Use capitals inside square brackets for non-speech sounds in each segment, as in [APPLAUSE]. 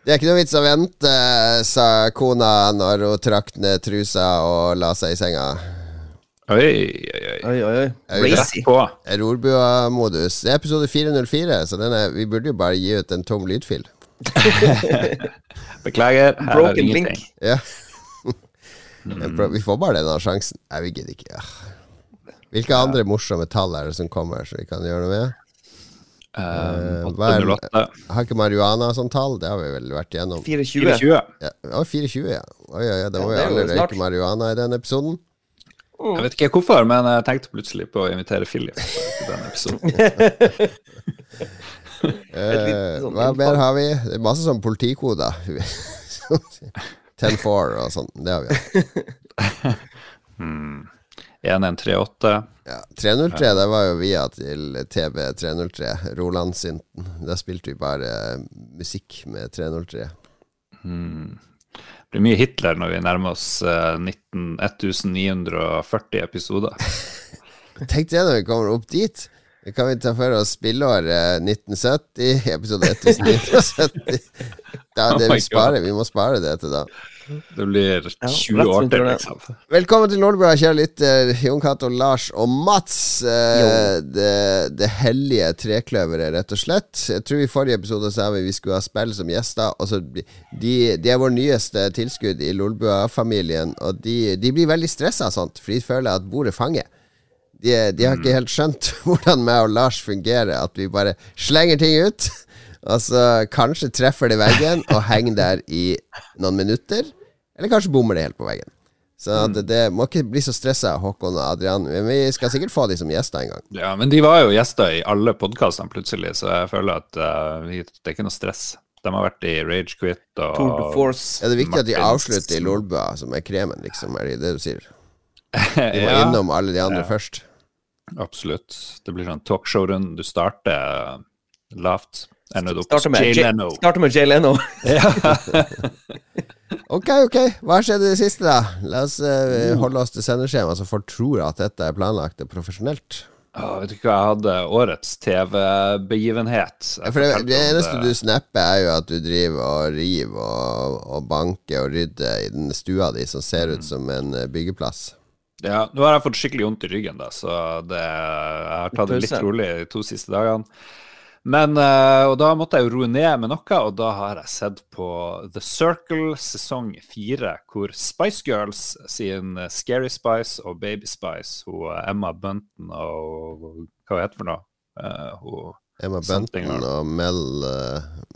Det er ikke noe vits å vente, sa kona når hun trakk ned trusa og la seg i senga. Oi, oi, oi. Oi, oi. Er. På. Rorbua-modus. Det er episode 404, så den er, vi burde jo bare gi ut en tom lydfil. [LAUGHS] Beklager. her er Broken er link. Ja. [LAUGHS] Vi får bare denne sjansen. Nei, vi gidder ikke. Ja. Hvilke andre morsomme tall er det som kommer, så vi kan gjøre noe med? Um, hva er- Har ikke marihuana Sånn tall? Det har vi vel vært gjennom. 24. 24. Ja, å, 24, ja. Oi, oi, oi, Ja, det var jo alle snart. røyke marihuana i den episoden. Jeg vet ikke hvorfor, men jeg tenkte plutselig på å invitere Philip til den episoden. [LAUGHS] Eh, sånn hva mer har vi? Det er masse sånn politikoder. [LAUGHS] 10-4 og sånn. Det har vi. [LAUGHS] 1138. Ja, 303 det var jo via til TB 303, Rolandsinten. Da spilte vi bare musikk med 303. Det blir mye Hitler når vi nærmer oss eh, 19, 1940 episoder. [LAUGHS] Tenk det når vi kommer opp dit. Det kan vi ta for oss spilleåret 1970, episode 1970. Ja, [LAUGHS] det er det vi sparer. Vi må spare det til da. Det blir 20 rett år til, liksom. Velkommen til Lolbua, kjære lytter. Jon Cato, Lars og Mats. Eh, det, det hellige trekløveret, rett og slett. Jeg tror i forrige episode sa vi vi skulle ha spill som gjester. Og så de, de er vår nyeste tilskudd i Lolbua-familien, og de, de blir veldig stressa av sånt, for de føler at bordet fanger. De, de har ikke helt skjønt [LAUGHS] hvordan meg og Lars fungerer, at vi bare slenger ting ut. [LAUGHS] Og så kanskje treffer det veggen og henger der i noen minutter. Eller kanskje bommer det helt på veggen. Så mm. det, det må ikke bli så stressa, Håkon og Adrian. Men vi skal sikkert få de som gjester en gang. Ja, men de var jo gjester i alle podkastene plutselig, så jeg føler at uh, det er ikke noe stress. De har vært i Rage Quit og Tour de Force. Er det viktig at de avslutter i Lolbua, som er kremen, liksom? Er det det du sier? [LAUGHS] De må ja, innom alle de andre Ja. først. absolutt. Det blir sånn talkshow-rund. Du starter lavt. Ender opp hos Jay Leno. starter med Jay Leno. [LAUGHS] [LAUGHS] Ok, ok. Hva har skjedd i det siste, da? La oss uh, holde oss til sendeskjema, så folk tror at dette er planlagt og profesjonelt. Å, vet du hva jeg hadde? Årets TV-begivenhet. Ja, det, det eneste du snapper, er jo at du driver og river og, og banker og rydder i den stua di som ser ut som en eh, byggeplass. Ja, nå har jeg fått skikkelig vondt i ryggen, da, så det, jeg har tatt det litt rolig de to siste dagene. Men, eh, Og da måtte jeg jo roe ned med noe, og da har jeg sett på The Circle sesong fire, hvor Spice Girls sin Scary Spice og Baby Spice, hun eh, Emma Bunton og hva heter hun for noe? Eh, hun Emma Bunton og Mel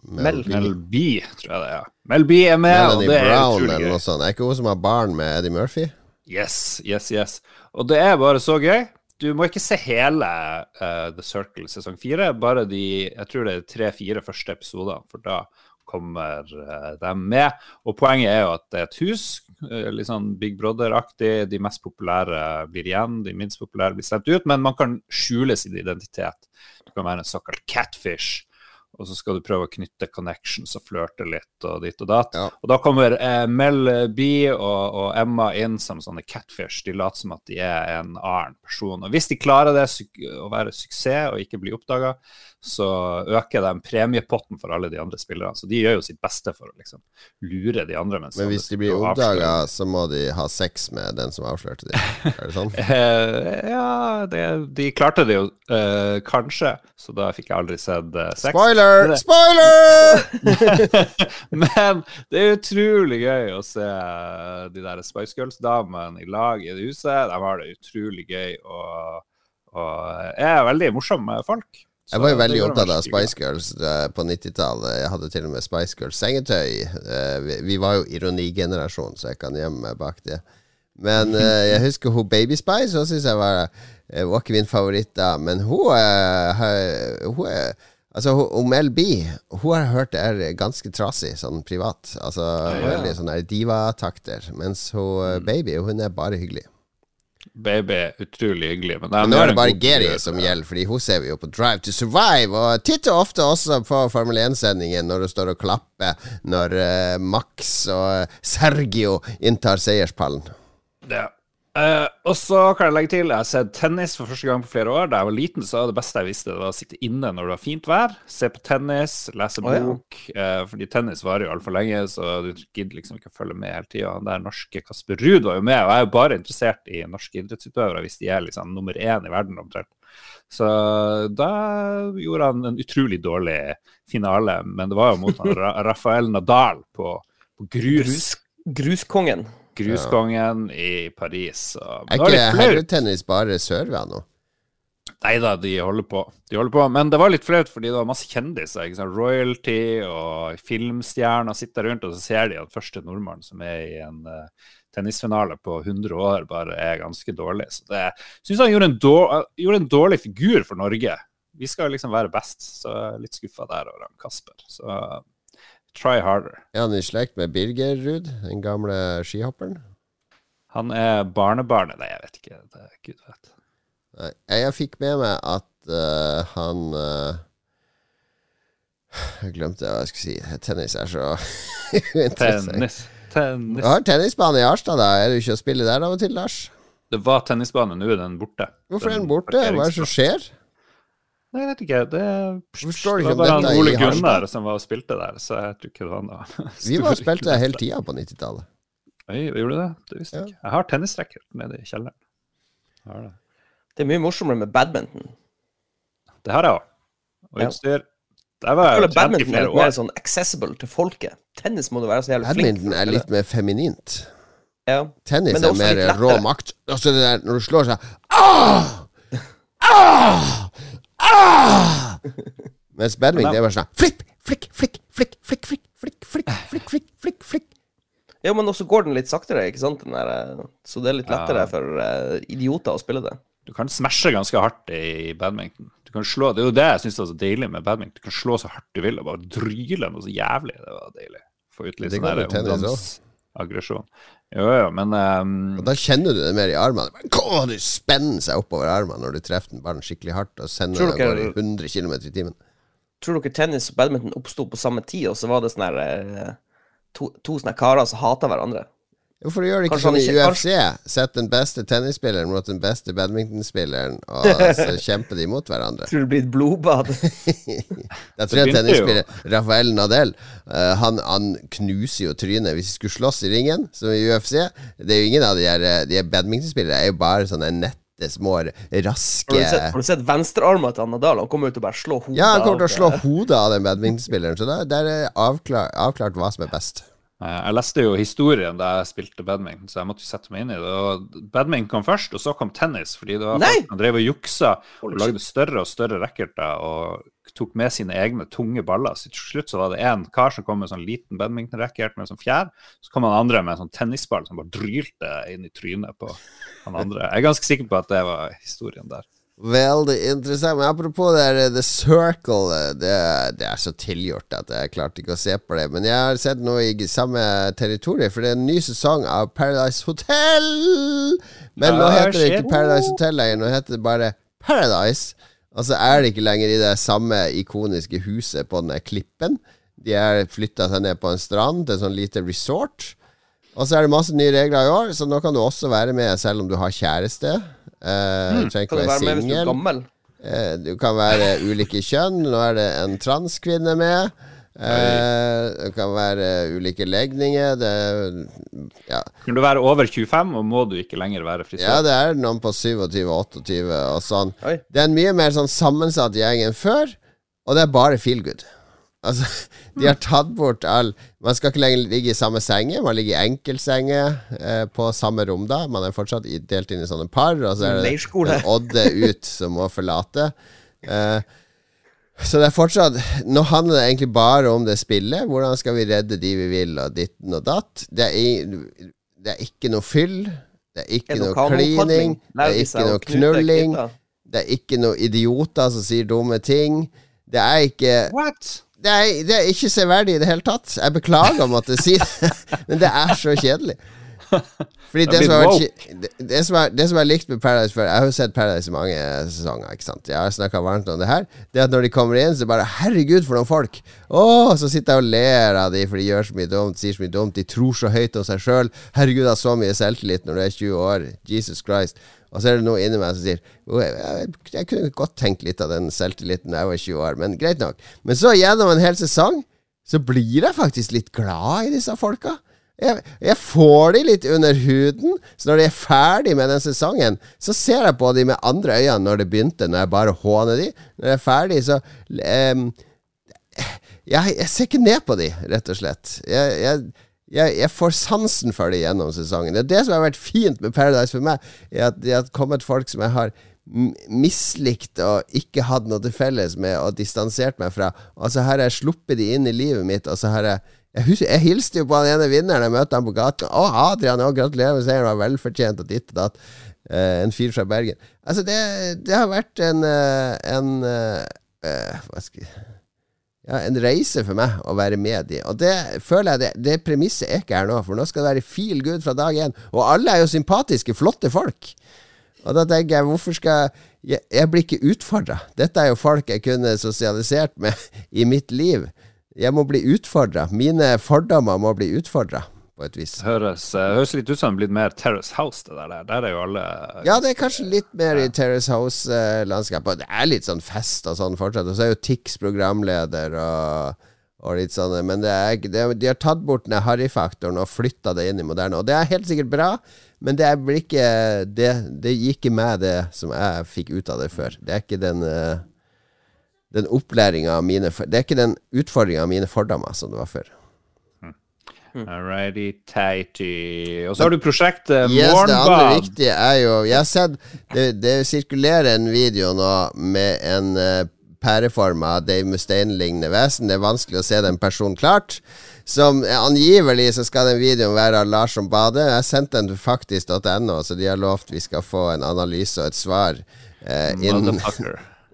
Mel. B. Mel B, tror jeg det er. Mel B er med, og det er Brown utrolig gøy. Er ikke hun som har barn med Eddie Murphy? Yes, yes, yes. Og det er bare så gøy. Du må ikke se hele uh, The Circle sesong fire, bare de jeg tror det er tre-fire første episodene, for da kommer uh, de med. Og poenget er jo at det er et hus, uh, litt sånn Big Brother-aktig. De mest populære blir igjen, de minst populære blir sendt ut, men man kan skjule sin identitet. Du kan være en såkalt catfish. Og så skal du prøve å knytte connections og flørte litt og dit og datt. Ja. Og da kommer eh, Mel B og, og Emma inn som sånne catfish. De later som at de er en annen person. Og hvis de klarer det, å være suksess og ikke bli oppdaga, så øker de premiepotten for alle de andre spillerne. Så de gjør jo sitt beste for å liksom lure de andre. Men hvis de blir oppdaga, så må de ha sex med den som avslørte dem. [LAUGHS] Er det sånn? Eh, ja, det, de klarte det jo eh, kanskje, så da fikk jeg aldri sett eh, sex. Spoiler! Det- Spoiler! [LAUGHS] Men det er utrolig gøy å se de der Spice Girls-damene i lag i det huset. De har det utrolig gøy og, og er veldig morsomme folk. Så Jeg var jo veldig opptatt av Spice Girls eh, på 90-tallet. Jeg hadde til og med Spice Girls sengetøy. Eh, vi, var jo ironigenerasjon, så jeg kan gjemme meg bak det. Men [LAUGHS] eh, jeg husker hun Baby Spice, hun syns jeg var eh, var ikke min favoritt da. Men hun, hun, hun Altså, om LB, B, hun har hørt er ganske trasig sånn privat. Altså veldig sånn divatakter. Mens hun eh, Mm. Baby, hun er bare hyggelig. Baby utrolig hyggelig. Men, Men nå er det bare Geri som gjelder, Fordi hun ser vi jo på Drive to Survive. Og titter ofte også på Formel 1-sendingen når hun står og klapper når uh, Max og Sergio inntar seierspallen. Ja. Uh, og så kan jeg legge til jeg har sett tennis for første gang på flere år. Da jeg var liten, så var det beste jeg visste, det var å sitte inne når det var fint vær. Se på tennis, lese Å, ja. bok. uh, fordi tennis varer jo altfor lenge, så du gidder liksom ikke å følge med hele tida. Han der norske Kasper Ruud var jo med, og jeg er jo bare interessert i norske idrettsutøvere hvis de er liksom nummer én i verden omtrent. Så da gjorde han en utrolig dårlig finale, men det var jo mot han Ra [LAUGHS] Rafael Nadal på, på grus. Grus, gruskongen. I Paris. Er ikke herretennis bare sørvær nå? Nei da, de holder på. De holder på. Men det var litt flaut, fordi det var masse kjendiser. Royalty og filmstjerner sitter rundt, og så ser de at første nordmann som er i en uh, tennisfinale på 100 år, bare er ganske dårlig. Så det syns han gjorde en, dårlig, gjorde en dårlig figur for Norge. Vi skal liksom være best, så litt skuffa der over Kasper. Så try harder. Er han i slekt med Birger Ruud, den gamle skihopperen? Han er barnebarnet Nei, jeg vet ikke. Det er Gud vet. Nei, jeg fikk med meg at uh, han uh, Jeg glemte hva jeg skulle si. Tennis er så [LAUGHS] Tennis. Tennis. Du har tennisbane i Arstad, da. Er du ikke å spille der av og til, Lars? Det var tennisbane, nå er den borte. Hvorfor er den borte? Hva er det som skjer? Nei, jeg vet ikke. Det, det var bare han Ole Gunnar som var og spilte der, så jeg tror ikke det var noe [LAUGHS] Vi var og spilte hele tida på 90-tallet. Oi, gjorde du det? Det visste jeg Ja. ikke. Jeg har tennisracket nede i kjelleren. Har det. Det er mye morsommere med badminton. Det har jeg òg. Og utstyr. Der var jeg jeg badminton er litt mer sånn accessible til folket. Tennis må du være så jævlig flink Badminton er litt mer feminint. Ja. Tennis er er, mer rå makt. Altså det der når du slår seg [LAUGHS] ah! ah! Ah! Mens badminton er bare sånn flipp, flikk, flikk, flikk, flikk, flikk, flikk, flikk, flikk, flikk, flikk, flikk. ja, men også går den litt saktere, ikke sant? Den der, eh, så det er litt lettere Ja. for uh, idioter å spille det. Du kan smashe ganske hardt i badminton. Du kan slå, Det er jo det jeg syns er så deilig med badminton. Du kan slå så hardt du vil og bare dryle noe så jævlig. Det var deilig. Få ut litt sånn ungdomsaggresjon. Jo, jo, men um... Og da kjenner du det mer i armene. Gå, du spenner seg oppover armene når du treffer den ballen skikkelig hardt og sender den av gårde i 100 km i timen. Tror dere tennis og badminton oppsto på samme tid, og så var det sånne her, eh, to, to sånne karer som hata hverandre? Hvorfor gjør de ikke sånn i UFC? Sett den beste tennisspilleren mot den beste badmintonspilleren, og [LAUGHS] så kjemper de mot hverandre. Tror det blir et blodbad? [LAUGHS] Jeg tror jeg tennisspiller Rafael Nadel uh, han, han knuser jo trynet hvis de skulle slåss i ringen, som i UFC. Det er jo ingen av de her eh, De badmintonspillerne er jo bare sånne nette, små, Har du raske sett, har du sett venstrearmen til Nadal? Han kommer ut og bare slår hodet Ja, han kommer til å slå eh, hodet av den badmintonspilleren, så der, der er avklart, avklart hva som er best. Eh, Jeg leste jo historien da jeg spilte badminton, så jeg måtte jo sette meg inn i det. Og badminton kom først, og så kom tennis. Fordi det var Nei! folk som drev og juksa og lagde større og større racketer og tok med sine egne tunge baller. Så til slutt så var det en kar som kom med sånn liten badminton-racket med sånn fjær. Så kom han andre med en sånn tennisball som bare drylte inn i trynet på han andre. Jeg er ganske sikker på at det var historien der. Veldig interessant. Men apropos det The Circle, det, det er så tilgjort at jeg klarte ikke å se på det. Men jeg har sett noe i samme territorium, for det er en ny sesong av Paradise Hotel. Men nå Ah, heter det ikke Paradise Hotel lenger, nå heter det bare Paradise. Og så er det ikke lenger i det samme ikoniske huset på den klippen. De har flytta seg ned på en strand til en sånn lite resort. Og så er det masse nye regler i år, så nå kan du også være med selv om du har kjæreste. Eh, du trenger ikke Kan du være med hvis du er gammel? Eh, Du kan være ulike kjønn. Nå er det en transkvinne med. Eh, det kan være ulike legninger. Det, ja. Kan du være over 25, og må du ikke lenger være frisør? ja, det er noen på 27-28 og sånn. Oi. Det er en mye mer sånn sammensatt gjeng enn før, og det er bare feel good. Altså, [LAUGHS] de har tatt bort all Man skal ikke lenger ligge i samme senge, man ligger i enkeltsenger eh, på samme rom da. Man er fortsatt delt inn i sånne par, og så er det Odde ut som må forlate. Eh, så det er fortsatt Nå handler det egentlig bare om det spillet. Hvordan skal vi redde de vi vil, og ditten og datt. Det er, det er ikke noe fyll. Det er ikke noe klining. Det er ikke noe knulling. Det er ikke noe idioter som sier dumme ting. Det er ikke What? Det er, det er ikke severdig i det hele tatt. Jeg beklager å måtte si det, [LAUGHS] men det er så kjedelig. [LAUGHS] Fordi Det som er det, som er, det som er likt med Paradise før Jeg har jo sett Paradise i mange sesonger. Ikke sant Jeg har snakka varmt om det her. Det at når de kommer inn, så bare Herregud, for noen folk! Åh, Så sitter jeg og ler av de, for de gjør så mye dumt, sier så mye dumt. De tror så høyt om seg sjøl. Herregud, jeg har så mye selvtillit når du er 20 år. Jesus Christ. Og så er det noe inni meg som sier oh, jeg, jeg, jeg kunne godt tenkt litt av den selvtilliten da jeg var 20 år, men greit nok. Men så gjennom en hel sesong så blir jeg faktisk litt glad i disse folka. Jeg, jeg får de litt under huden, så når de er ferdig med den sesongen, så ser jeg på de med andre øyne når det begynte, når jeg bare håner de. Når jeg er ferdig, så um, jeg, jeg ser ikke ned på de, rett og slett. Jeg, jeg, får sansen for de gjennom sesongen. Det er det som har vært fint med Paradise for meg, er at det har kommet folk som jeg har mislikt og ikke hatt noe til felles med og distansert meg fra. Og så har jeg sluppet de inn i livet mitt, og så har jeg jeg, husker, jeg hilste jo på den ene vinneren jeg møtte han på gaten. 'Å, Adrian, å, gratulerer med seieren, var velfortjent', og ditt og datt. Eh, en fyr fra Bergen. Altså, det, det har vært en, eh, en eh, Hva skal jeg ja, en reise for meg å være med i. Og det føler jeg det, det premisset er ikke her nå, for nå skal det være feel good fra dag én. Og alle er jo sympatiske, flotte folk. Og da tenker jeg, hvorfor skal jeg Jeg blir ikke utfordra. Dette er jo folk jeg kunne sosialisert med [LAUGHS] i mitt liv. Jeg må bli utfordra. Mine fordommer må bli utfordra, på et vis. Høres, eh, høres litt ut som det er blitt mer Terrace House, det der. Der er jo alle Ja, det er kanskje litt mer i Terrace House-landskapet. Det er litt sånn fest og sånn fortsatt. Og så er jo Tix programleder og, og litt sånn Men det er, det, de har tatt bort den harryfaktoren og flytta det inn i moderne. Og det er helt sikkert bra, men det, ikke, det, det gir ikke meg det som jeg fikk ut av det før. Det er ikke den eh, Den opplæringa av mine Det er ikke den utfordringa av mine fordommer som det var før. Alrighty, tighty. Og så har du prosjektet Yes, det andre viktige er jo Jeg har sett Det, det sirkulerer en video nå med en uh, pæreforma Dave Mustaine-lignende vesen. Det er vanskelig å se den personen klart. Som eh, Angivelig så skal den videoen være av Lars som bader. Jeg sendte den til faktisk.no, så de har lovt vi skal få en analyse og et svar eh, innen.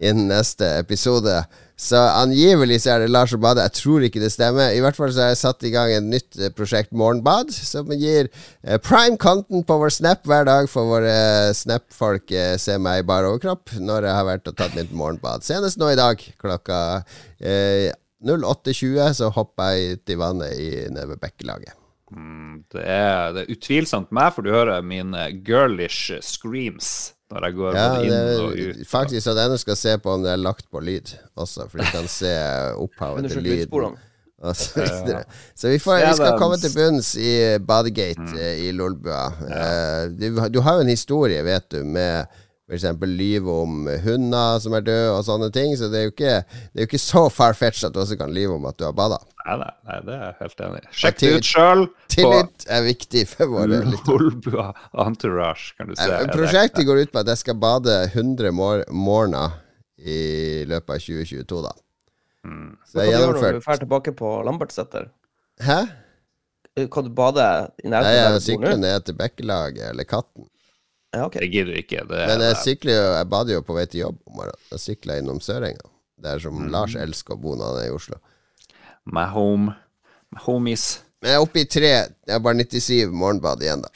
Innen neste episode. Så angivelig så er det Lars og bader. Jeg tror ikke det stemmer. I hvert fall så har jeg satt i gang et nytt eh, prosjekt, Morgenbad, som gir eh, prime content på vår Snap hver dag for våre eh, Snap-folk ser meg i bar overkropp når jeg har vært og tatt mitt morgenbad. Senest nå i dag klokka eh, 08.20 så hopper jeg ut i vannet i, nede ved Bekkelaget. Mm, Det det er utvilsomt meg, for du hører mine girlish screams når jeg går Ja, inn det og er ut. faktisk så denne skal se på om det er lagt på lyd også, for de kan se opphavet til lyden. [LAUGHS] Og så, så vi, får, vi skal komme til bunns i Badegate Mm. eh, i Lolbua. Ja. du, du har jo en historie, vet du, med f.eks. lyve om hunder som er døde, og sånne ting. Så det er jo ikke, det er jo ikke så far-fetched at du også kan lyve om at du har bada. Nei, nei, nei, det er jeg helt enig i. Sjekk det ut sjøl Tillit er viktig for våre lyttere. Lolbua Entourage, kan du se. Eh, Prosjektet går ut på at jeg skal bade 100 mor morgener i løpet av 2022, da. Mm. Så jeg er Hva gjør du når du gjennomført. drar tilbake på Lambertseter? Hæ? Kan du bade i nærheten? Nei, jeg sykler ned til Bekkelaget eller Katten. Ja, okay. Det gidder du ikke. Det Men jeg sykler jo Jeg bader jo på vei til jobb om morgenen. Jeg sykler innom Sørenga. Der som Mm. Lars elsker å bo når han er i Oslo. my home, my homies. Men jeg er oppe i tre. Jeg har bare 97 morgenbad igjen, da.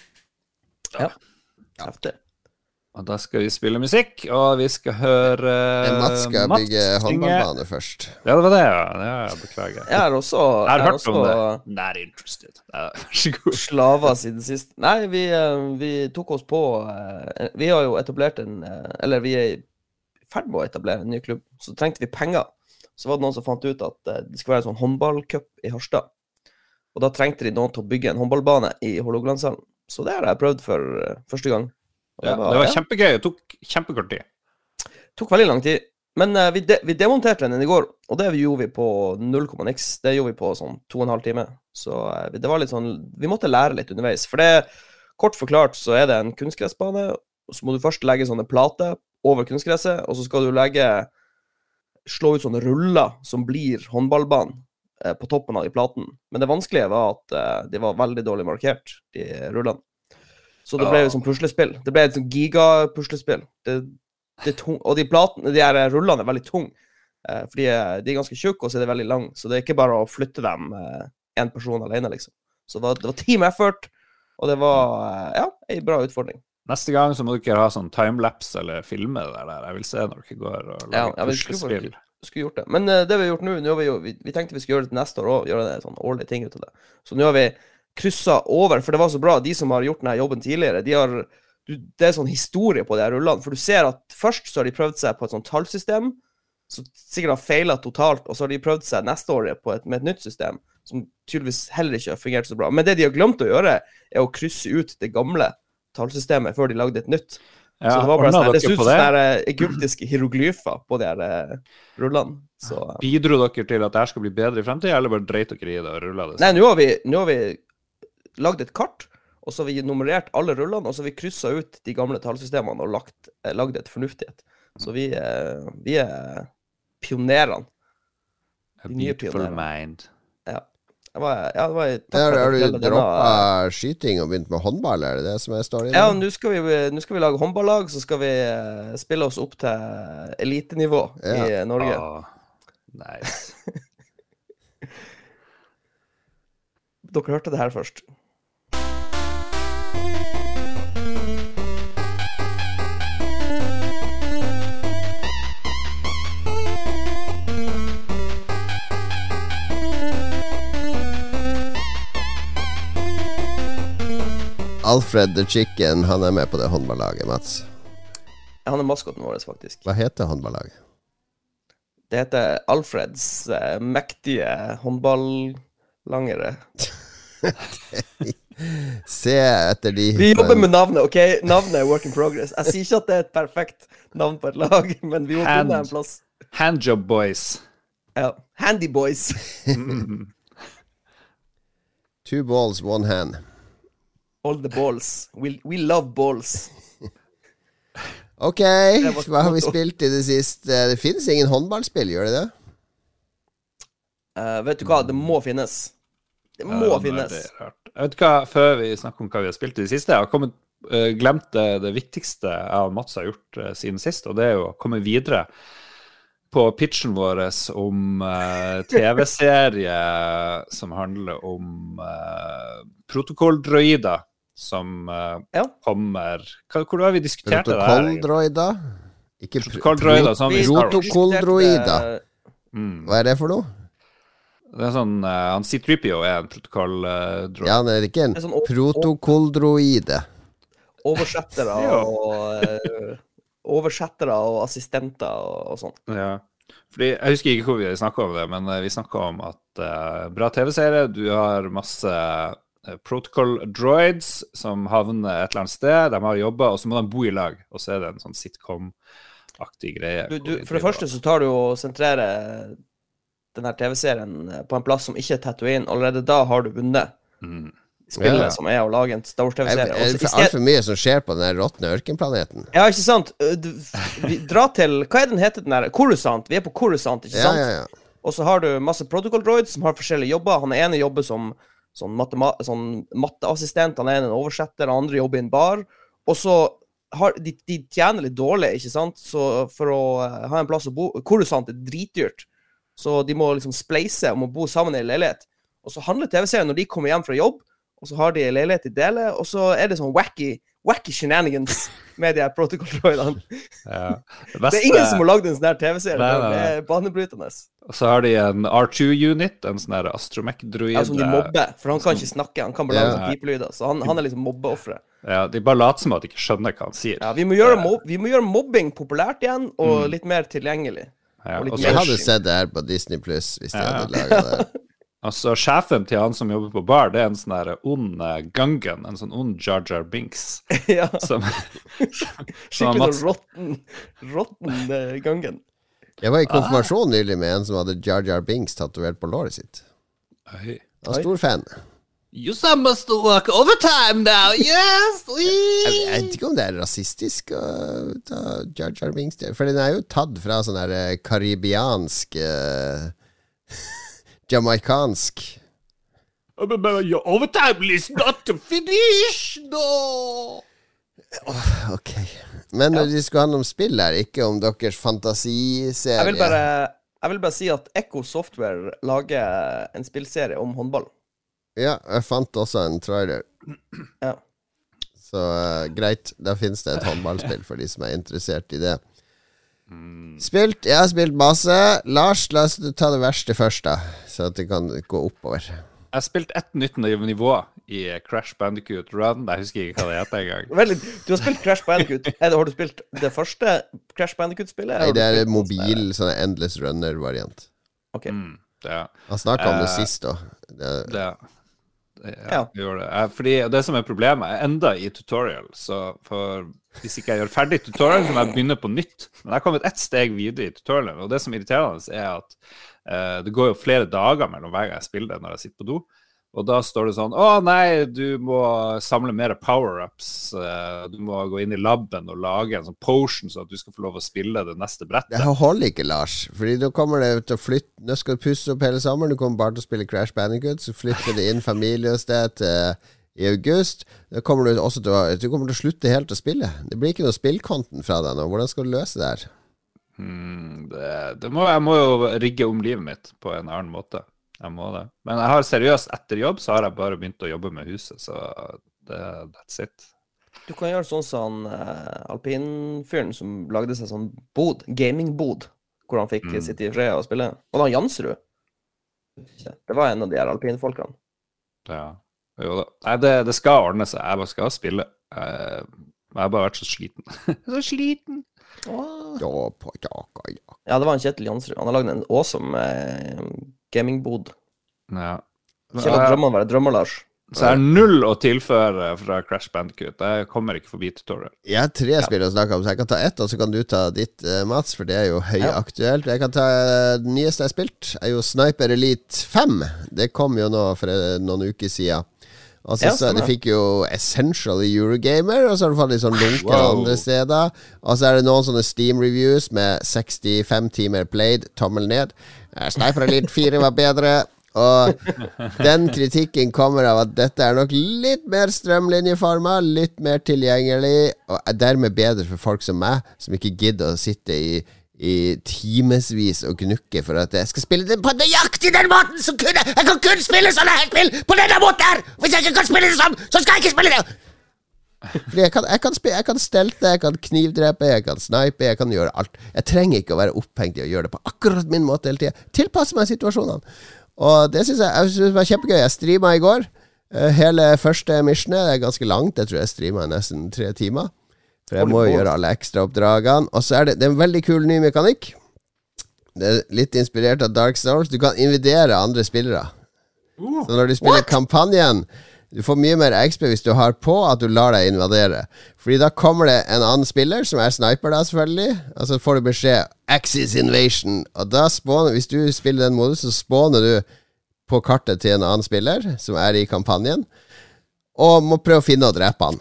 Ja. Heftig. Og da skal vi spille musikk, og vi skal høre uh, Mats skal Mats bygge synge- håndballbane først. Ja, det var det, ja. ja beklager. Jeg har også, Jeg har jeg har hørt om det. Not interested. Vær så god. Slava siden sist. Nei, vi, eh, vi tok oss på eh, Vi har jo etablert en eh, Eller vi er i ferd med å etablere en ny klubb. Så trengte vi penger. Så var det noen som fant ut at det skulle være en sånn håndballcup i Harstad. Og da trengte de noen til å bygge en håndballbane i Hålogalandshallen. Så det har jeg prøvd for første gang. Ja, det var ja, kjempegøy. Det tok kjempekort tid. tok veldig lang tid. Men uh, vi, de, vi demonterte den i går, og det gjorde vi på null komma niks. Det gjorde vi på sånn to og en halv time. Så uh, det var litt sånn Vi måtte lære litt underveis. For det, kort forklart, så er det en kunstgressbane. Så må du først legge sånne plater over kunstgresset, og så skal du legge Slå ut sånne ruller som blir håndballbanen uh, på toppen av de platene. Men det vanskelige var at de var veldig dårlig markert, de rullene. Så det ble jo sånn puslespill. Det ble et sånn gigapuslespill. Det, det og de platene, de her rullene er veldig tunge. Eh, fordi de er, ganske tjukke, og så er de veldig lange. Så det er ikke bare å flytte dem én person alene, liksom. Så det var, det var team effort, Og det var eh, ja, ei bra utfordring. Neste gang så må dere ha sånn timelapse eller filme det der. Jeg vil se når dere går og Ja, lager ja, vi skulle puslespill. skulle gjort det. Men uh, det vi har gjort nå, vi, vi, vi tenkte vi skulle gjøre det til neste år òg, gjøre det sånn årlig ting ut av det. Så nå har vi kryssa over, for det var så bra. De som har gjort denne jobben tidligere, de har du, Det er sånn historie på de her rullene. For du ser at først så har de prøvd seg på et sånt tallsystem, som sikkert har feila totalt, og så har de prøvd seg neste år på et, med et nytt system, som tydeligvis heller ikke har fungert så bra. Men det de har glemt å gjøre, er å krysse ut det gamle tallsystemet før de lagde et nytt. Ja, så det var bare sånn, det ser ut som sånne eh, egyptiske hieroglyfer på de her eh, rullene. Så eh, Bidro dere til at dette skal bli bedre i fremtiden, eller bare dreit dere i det og rulla det? Nei, nå har vi, nå har vi lagd et kart, og så har vi nummerert alle rullene, og så har vi kryssa ut de gamle tallsystemene og lagt, eh, lagd et fornuftig et. Så vi, eh, vi er pionerene. A de nye beautiful mind. Ja. Var, ja, det var, har du droppa skyting og begynt med håndball, er det det som er storyen? Ja, nå skal, vi, skal vi lage håndballag, så skal vi eh, spille oss opp til elitenivå i Ja. i Norge. Oh, nice. [LAUGHS] Dere hørte det her først. Alfred the Chicken, han er med på det håndballaget, Mats. Han er maskoten vår, faktisk. Hva heter håndballaget? Det heter Alfreds eh, mektige håndballangere. [LAUGHS] Se etter de Vi jobber med navnet, OK? Navnet er work in progress. Jeg sier ikke at det er et perfekt navn på et lag, [LAUGHS] men vi må Hand. finne en plass. Handjob boys. Ja. Handy Boys. [LAUGHS] Two balls, one hand. All the balls. We, we love balls. Ok, hva har vi spilt i det siste? Det finnes ingen håndballspill, gjør det det? Uh, vet du hva, det må finnes. Det må Ja, finnes. det. Jeg vet hva, Før vi snakker om hva vi har spilt i det siste, jeg har kommet, uh, glemt det, det viktigste jeg og Mats har gjort uh, siden sist, og det er jo å komme videre på pitchen vår om uh, TV-serie som handler om uh, protokolldroider som uh, Ja. kommer hva, Hvor var vi diskuterte det? Protokolldroider? Ikke Protokolldroider, som i Star Wars. Protokolldroider. Mm. Hva er det for noe? Det er sånn, uh, han C3PO er en protokolldroid. Ja, han er ikke en Det er sånn protokolldroide. Oversettere [LAUGHS] og uh, Oversettere og assistenter og, og sånn. Ja. Fordi, jeg husker ikke hvor vi snakka om det, men vi snakka om at uh, bra TV-serie, du har masse protocol droids som havner et eller annet sted, de har jobba, og så må de bo i lag, og så er det en sånn sitcom-aktig greie. Du, du, for det første så tar du og sentrerer denne TV-serien på en plass som ikke er Tatooine. Allerede da har du vunnet mm. spillet Ja. som er å lage en Star Er Wars-TV-serie. er det er altfor mye som skjer på den der råtne ørkenplaneten? Ja, ikke sant? Du- Vi drar til Hva er den heter den der? Coruscant. Vi er på Coruscant, ikke sant? ja, ja. Og så har du masse protocol droids som har forskjellige jobber. Han ene jobber som sånn, sånn matteassistent, han ene en oversetter, han andre jobber i en bar. Og så har de, de tjener litt dårlig, ikke sant? Så for å eh, ha en plass å bo Korusant er dritdyrt, så de må liksom spleise om å bo sammen i en leilighet. Og så handler TV-serien når de kommer hjem fra jobb, og så har de en leilighet de deler, og så er det sånn wacky Wacky shenanigans med de her protocol droidene. [LAUGHS] Ja. Det, Det er ingen som har lagd en sånn her TV-serie. Det er banebrytende. Og så har de en R2-unit, en sånn her astromech-droid. Ja, som de mobber, for han kan ikke snakke. Han kan bare lage Ja. pipelyder. Så han, han er liksom mobbeofferet. Ja, de bare later som at de ikke skjønner hva han sier. Ja, vi, må gjøre mob vi må gjøre mobbing populært igjen, og Mm. litt mer tilgjengelig. Ja, og litt Jeg hadde sett det her på Disney Pluss hvis de Ja. hadde laga det. [LAUGHS] Altså, sjefen til han som jobber på bar, det er en sånn der ond eh, Gungan, en sånn ond Jar Jar Binks. [LAUGHS] ja, Som, [LAUGHS] som skikkelig sånn råtten, råtten eh, gangen. Jeg var i konfirmasjon nylig med en som hadde Jar Jar Binks tatovert på låret sitt. Oi. Jeg var stor fan. You some must work overtime now, yes! [LAUGHS] Jeg jeg vet ikke om det er rasistisk å ta Jar Jar Binks For den er jo tatt fra sånn her eh, karibiansk eh, Jamaikansk Your overtime is not to finish, no! Ok. Men de skulle handle om spill her, ikke om deres fantasiserie. Jeg vil bare, jeg vil bare si at Echo Software lager en spillserie om håndball. Ja, jeg fant også en trailer. Ja. Så uh, greit, da finnes det et håndballspill for de som er interessert i det. Spilt, Jeg har spilt masse. Lars, la oss ta det verste først, da. Så at det kan gå oppover. Jeg har spilt ett nytt nivå i Crash Bandicoot Run. Jeg husker ikke hva det heter engang. [LAUGHS] Du har spilt Crash Bandicoot. [LAUGHS] Er det, har du spilt det første Crash Bandicoot-spillet? Nei, det er mobil, sånn Endless Runner-variant. Ok. Mm, det, Han snakka om det Eh, sist, da. Det, det, ja, Ja. det. Eh, Fordi det som er problemet, er enda i tutorial. Så for hvis ikke jeg gjør ferdig tutorial, så må jeg begynne på nytt. Men jeg har kommet ett steg videre i tutorialen, og det som er irriterende, er at uh, det går jo flere dager mellom hver gang jeg spiller det når jeg sitter på do. Og da står det sånn Å nei, du må samle mer power-ups. eh, Du må gå inn i laben og lage en sånn potion, så at du skal få lov å spille det neste brettet. det holder ikke, Lars. Fordi da kommer det til å flytte Nå skal du pusse opp hele sommeren. Du kommer bare til å spille Crash Bandicoot. Så flytter det inn familie hos deg til i august. Da kommer du også til å Du kommer til å slutte helt å spille. Det blir ikke noe spillkonten fra deg nå. Hvordan skal du løse det her? Hmm, det, det må, jeg må jo rigge om livet mitt på en annen måte. Jeg må det. Men jeg har seriøst, etter jobb så har jeg bare begynt å jobbe med huset, så det, that's it. Du kan gjøre sånn som uh, alpinfyren som lagde seg sånn bod, gamingbod, hvor han fikk Mm. sitte i fred og spille. Og da Jansrud. Det var en av de her alpinfolkene. Ja. Jo da. Nei, det, det skal ordne seg. Jeg bare skal spille. Eh, Jeg har bare vært så sliten. [LAUGHS] så sliten. Ja, på jaka, ja. Ja, det var en Kjetil Jansrud. Han har lagd en awesome eh, gamingbod. Ja. Ikke la drømmene være drømmer, Lars. Så jeg har null å tilføre fra Crash Bandicoot. Jeg kommer ikke forbi tutorial. Jeg har tre spill å snakke om, så jeg kan ta ett, og så kan du ta ditt, eh, Mats, for det er jo høyaktuelt. Jeg kan ta eh, det nyeste jeg har spilt, er jo Sniper Elite 5. Det kom jo nå for eh, noen uker siden. Og så, så. De fikk jo Essential i Eurogamer, og så har du fått litt sånn lunken Wow. andre steder. Og så er det noen sånne Steam-reviews med 65 timer played, tommel ned. Sniper Elite 4 var bedre. Og den kritikken kommer av at dette er nok litt mer strømlinjeforma, litt mer tilgjengelig, og er dermed bedre for folk som meg, som ikke gidder å sitte i, i timevis og gnukke for at jeg skal spille det på nøyaktig den måten som kunne Jeg kan kun spille sånne her spill på denne måten her! Hvis jeg ikke kan spille det sånn, så skal jeg ikke spille det! Fordi jeg kan, jeg kan, spille, jeg kan stelte, jeg kan knivdrepe, jeg kan snipe, jeg kan gjøre alt. Jeg trenger ikke å være opphengt i å gjøre det på akkurat min måte hele tida. Tilpasse meg situasjonene. Og det syns jeg, jeg synes var kjempegøy. Jeg streama i går. eh, hele første missionet. Er ganske langt. Jeg tror jeg streama nesten tre timer. For jeg må jo gjøre alle ekstraoppdragene. Og så er det, det er en veldig kul ny mekanikk. Det er litt inspirert av Dark Souls. Du kan invidere andre spillere. Så når du spiller kampanjen Du får mye mer XP hvis du har på at du lar deg invadere. Fordi da kommer det en annen spiller, som er sniper, da selvfølgelig. Og så får du beskjed 'Axis Invasion'. Og da spawner Hvis du spiller den modusen, så spawner du på kartet til en annen spiller, som er i kampanjen, og må prøve å finne og drepe han.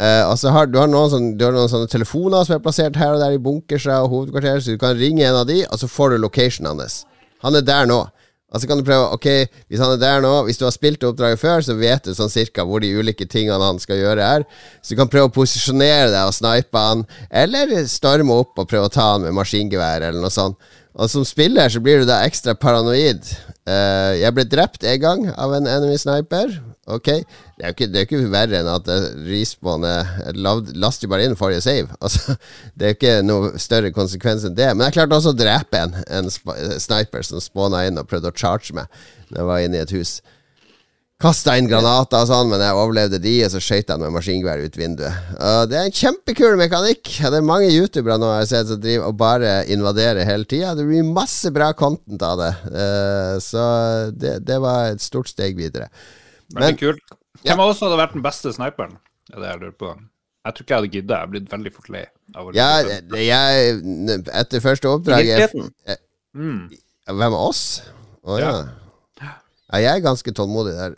Eh, altså har du har sånne, du har noen sånne telefoner som er plassert her og der i bunkerser og hovedkvarter, så du kan ringe en av de, og så får du locationen hans. Han er der nå. Og så kan du prøve Ok, hvis han er der nå Hvis du har spilt oppdraget før, så vet du sånn cirka hvor de ulike tingene han skal gjøre, er. Så du kan prøve å posisjonere deg og snipe han, eller storme opp og prøve å ta han med maskingevær, eller noe sånt. Og som spiller så blir du da ekstra paranoid. Uh, jeg ble drept en gang av en enemy sniper. Ok, det er jo ikke, er ikke verre enn at uh, laster bare inn forrige save. [LAUGHS] Altså, det er jo ikke noe større konsekvens enn det. Men jeg klarte også å drepe en, en sniper som spawna inn og prøvde å charge meg Når jeg var inne i et hus. Kasta inn granater og sånn, men jeg overlevde de, og så skøyt jeg med maskingevær ut vinduet. Og det er en kjempekul mekanikk. Det er mange youtubere nå jeg har sett som driver og bare invaderer hele tida. Det blir masse bra content av det. Eh, så det, det var et stort steg videre. Veldig Men- kult. Hvem av oss hadde vært den beste sniperen? Det er det jeg lurer på. Jeg tror ikke jeg hadde gidda. Jeg er blitt veldig fort lei. Ja, jeg Etter første oppdrag jeg, jeg, Mm. Hvem av oss? Å ja. ja. Jeg er ganske tålmodig der.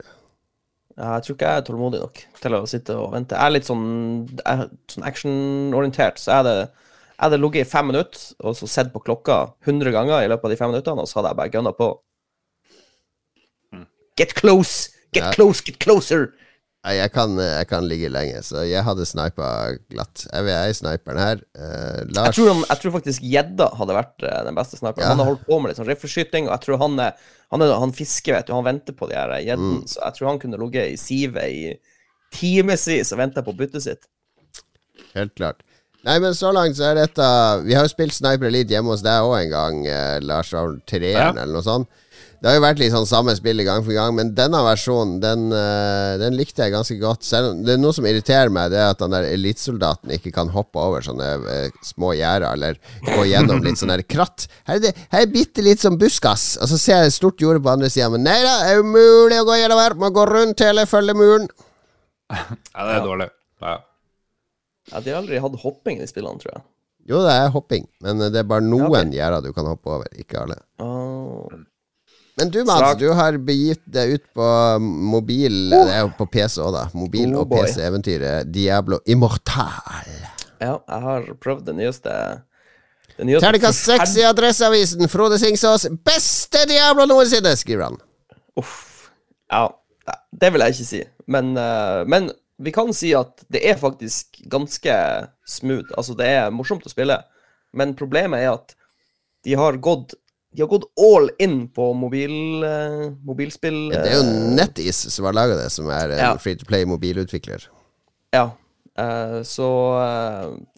Ja, jeg tror ikke jeg er tålmodig nok til å sitte og vente. Jeg er litt sånn, jeg er sånn actionorientert, så jeg hadde, jeg hadde ligget i fem minutter og så sett på klokka 100 ganger i løpet av de fem minuttene, og så hadde jeg bare gunna på. Get close! Get Ja. close! Get closer! Jeg kan, jeg kan ligge lenge, så jeg hadde snipa glatt. Jeg er sniperen her. Eh, Jeg tror, han, jeg tror faktisk gjedda hadde vært eh, den beste sniperen. Ja. Han har holdt på med litt sånn rifleskyting, og jeg tror han er han, er, han fisker, vet du. Han venter på de her gjeddene, Mm. så jeg tror han kunne ligget i sivet i timevis og venta på byttet sitt. Helt klart. Nei, men så langt så er dette Vi har jo spilt Sniper Elite hjemme hos deg òg en gang, eh, Lars. Treeren Ja. eller noe sånt. Det har jo vært litt sånn samme spill i gang for gang, men denne versjonen, den, eh, den likte jeg ganske godt. Selv, om- det er noe som irriterer meg, det er at den der elitesoldaten ikke kan hoppe over sånne eh, små gjerder, eller gå gjennom litt sånn der kratt. Her er det her er bitte litt som buskas, og så ser jeg et stort jorde på andre sida, men nei da, det er umulig å gå gjennom her, må gå rundt hele følge muren. Ja, det er dårlig. Ja. Ja, de har aldri hatt hopping i spillene, tror jeg. Jo, det er hopping, men det er bare noen gjerder du kan hoppe over, ikke alle. Ah. Men du, Mads, Slag. du har begitt deg ut på mobil Det er jo på PC òg, da. Mobil- Oh og. PC-eventyret Diablo Immortal. Ja, jeg har prøvd det nyeste det nyeste Terningkast seks i Adresseavisen. Frode Singsås. Beste Diablo noensinne, skriver han. Uff. Ja, det vil jeg ikke si. Men, eh, men vi kan si at det er faktisk ganske smooth. Altså, det er morsomt å spille. Men problemet er at de har gått de har gått all in på mobil, uh, mobilspill. Det er jo eh, NetEase som har laga det, som er en Ja. free to play mobilutvikler. Ja. Uh, så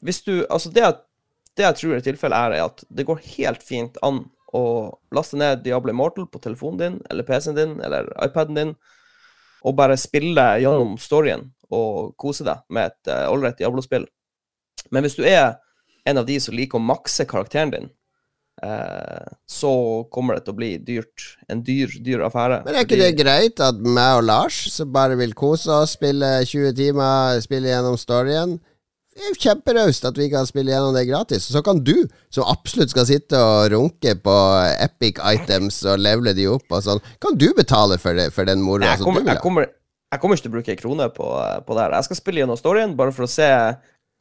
hvis du Altså, det, det jeg tror er tilfellet, er at det går helt fint an å laste ned Diablo Immortal på telefonen din, eller PC-en din, eller iPaden din, og bare spille gjennom storyen og kose deg med et uh, ålreit Diablo-spill. Men hvis du er en av de som liker å makse karakteren din, så kommer det til å bli dyrt. En dyr, dyr affære. Men er ikke det greit at meg og Lars, som bare vil kose oss, spille 20 timer, spille gjennom storyen Det er jo kjemperaust at vi kan spille gjennom det gratis. Så kan du, som absolutt skal sitte og runke på epic items og levele de opp og sånn, kan du betale for, det, for den moroa jeg som kommer, du vil jeg, ha? kommer, jeg kommer ikke til å bruke ei krone på, på det her. Jeg skal spille gjennom storyen bare for å se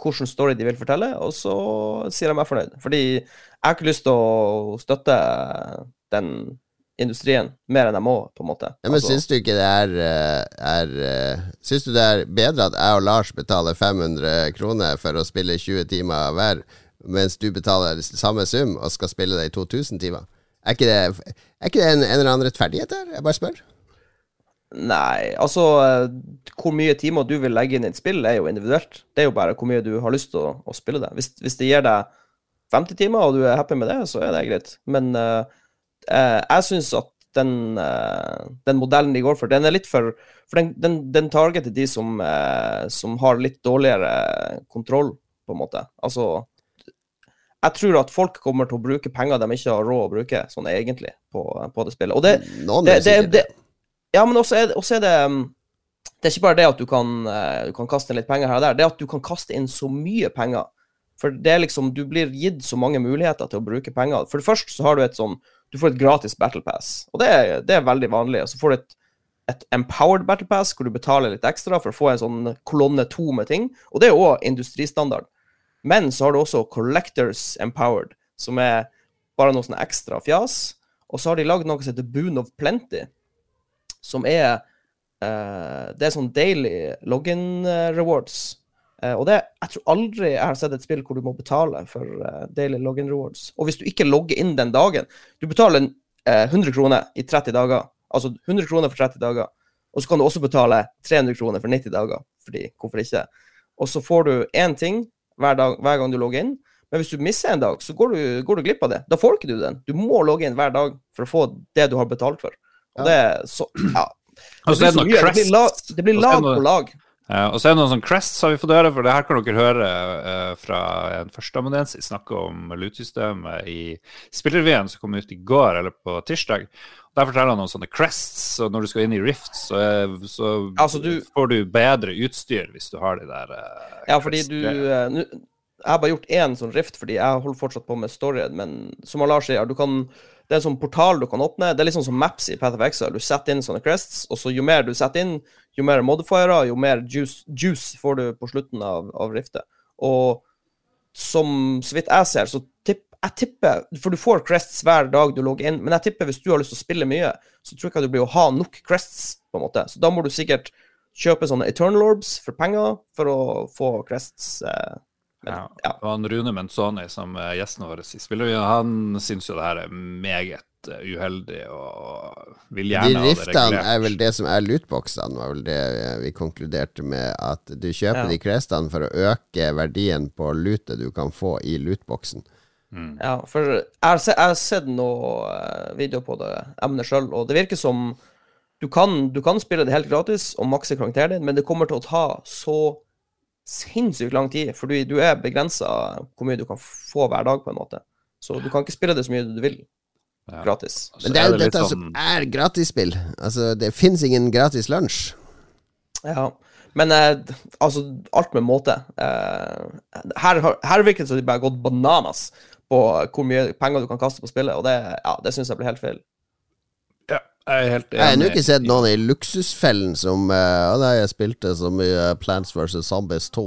hvilken story de vil fortelle, og så sier jeg meg fornøyd. Fordi jeg har ikke lyst til å støtte den industrien mer enn jeg må, på en måte. Ja, men Altså, syns du ikke det er, eh, er eh, Syns du det er bedre at jeg og Lars betaler 500 kroner for å spille 20 timer hver, mens du betaler samme sum og skal spille det i 2000 timer? Er ikke det, er ikke det en, en eller annen rettferdighet der? Jeg bare spør. Nei, altså Hvor mye timer du vil legge inn i et spill, er jo individuelt. Det er jo bare hvor mye du har lyst til å, å spille det. Hvis, hvis det gir deg 50 timer, og du er happy med det, så er det greit. Men eh, jeg syns at den, uh, den modellen de går for, den er litt for For den, den, den targeter de som, uh, som har litt dårligere kontroll, på en måte. Altså Jeg tror at folk kommer til å bruke penger de ikke har råd å bruke, sånn egentlig, på, på det spillet. Og det, det, det, ja, men også er, også er det um, Det er ikke bare det at du kan, eh, du kan kaste inn litt penger her og der, det er at du kan kaste inn så mye penger. For det er liksom, du blir gitt så mange muligheter til å bruke penger. For det første så har du et sånn Du får et gratis battle pass, og det er, det er veldig vanlig. Og så får du et, et empowered battle pass hvor du betaler litt ekstra for å få en sånn kolonne to med ting, og det er òg industristandard. Men så har du også Collectors Empowered, som er bare noe sånn ekstra fjas. Og så har de lagd noe som heter Boon of Plenty, som er uh, Det er sånn daily login eh, rewards. Uh, og det, jeg tror aldri jeg har sett et spill hvor du må betale for uh, daily login rewards. Og hvis du ikke logger inn den dagen Du betaler eh, 100 kroner i 30 dager. Altså 100 kroner for 30 dager. Og så kan du også betale 300 kroner for 90 dager. Fordi, hvorfor ikke? Og så får du én ting hver, dag, hver gang du logger inn. Men hvis du misser en dag, så går du, går du glipp av det. Da får ikke du den. Du må logge inn hver dag for å få det du har betalt for. Og det er så Ja. Det så det så mye. Det blir lag, det blir lag noe- på lag. Ja, og så er det noen sånne crests har vi fått høre, for det her kan dere høre uh, fra en førsteamanuensis snakke om loot-systemet i spillrevyen som kom ut i går, eller på tirsdag. Der forteller han om sånne crests, og når du skal inn i Rift, så, er, så Altså, du- får du bedre utstyr hvis du har de der Uh, Ja, fordi du eh, Jeg har bare gjort én sånn rift, fordi jeg holder fortsatt på med storyen, men som Lars sier, kan det er en sånn portal du kan åpne. Det er litt sånn som Maps i Path of Exile. Du setter inn sånne crests, og så jo mer du setter inn, jo mer modifiere, jo mer juice, juice får du på slutten av, av riftet. Og som så vidt jeg ser, så tipp, jeg tipper For du får crests hver dag du logger inn, men jeg tipper hvis du har lyst til å spille mye, så tror jeg ikke du blir å ha nok crests, på en måte. Så da må du sikkert kjøpe sånne Eternal Orbs for penger for å få crests. Eh, men, Ja. ja. Og han Rune Menzoni, som er gjesten vår i spillrevyen, han syns jo det her er meget uh, uheldig og vil De gjerne ha det riftene er vel det som er lootboxene, var vel det vi konkluderte med. At du kjøper Ja. de crestene for å øke verdien på lootet du kan få i lootboxen. Mm. Ja, for jeg har, se, jeg har sett noe eh, video på det emnet sjøl, og det virker som du kan, du kan spille det helt gratis og makse karakteren din, men det kommer til å ta så sinnssykt lang tid, for du, du er begrensa hvor mye du kan få hver dag, på en måte. Så du kan ikke spille det så mye du vil Ja. gratis. Men det er jo dette sånn- som er gratisspill. Altså, det fins ingen gratis lunsj. Ja. Men eh, altså, alt med måte. Eh, her, har- her virker det som de bare har gått bananas på hvor mye penger du kan kaste på spillet, og det, ja, det syns jeg blir helt feil. Jeg er helt Jeg har ennå ikke sett noen i luksusfellen som uh, Da jeg spilte så mye Plants vs. Zombies 2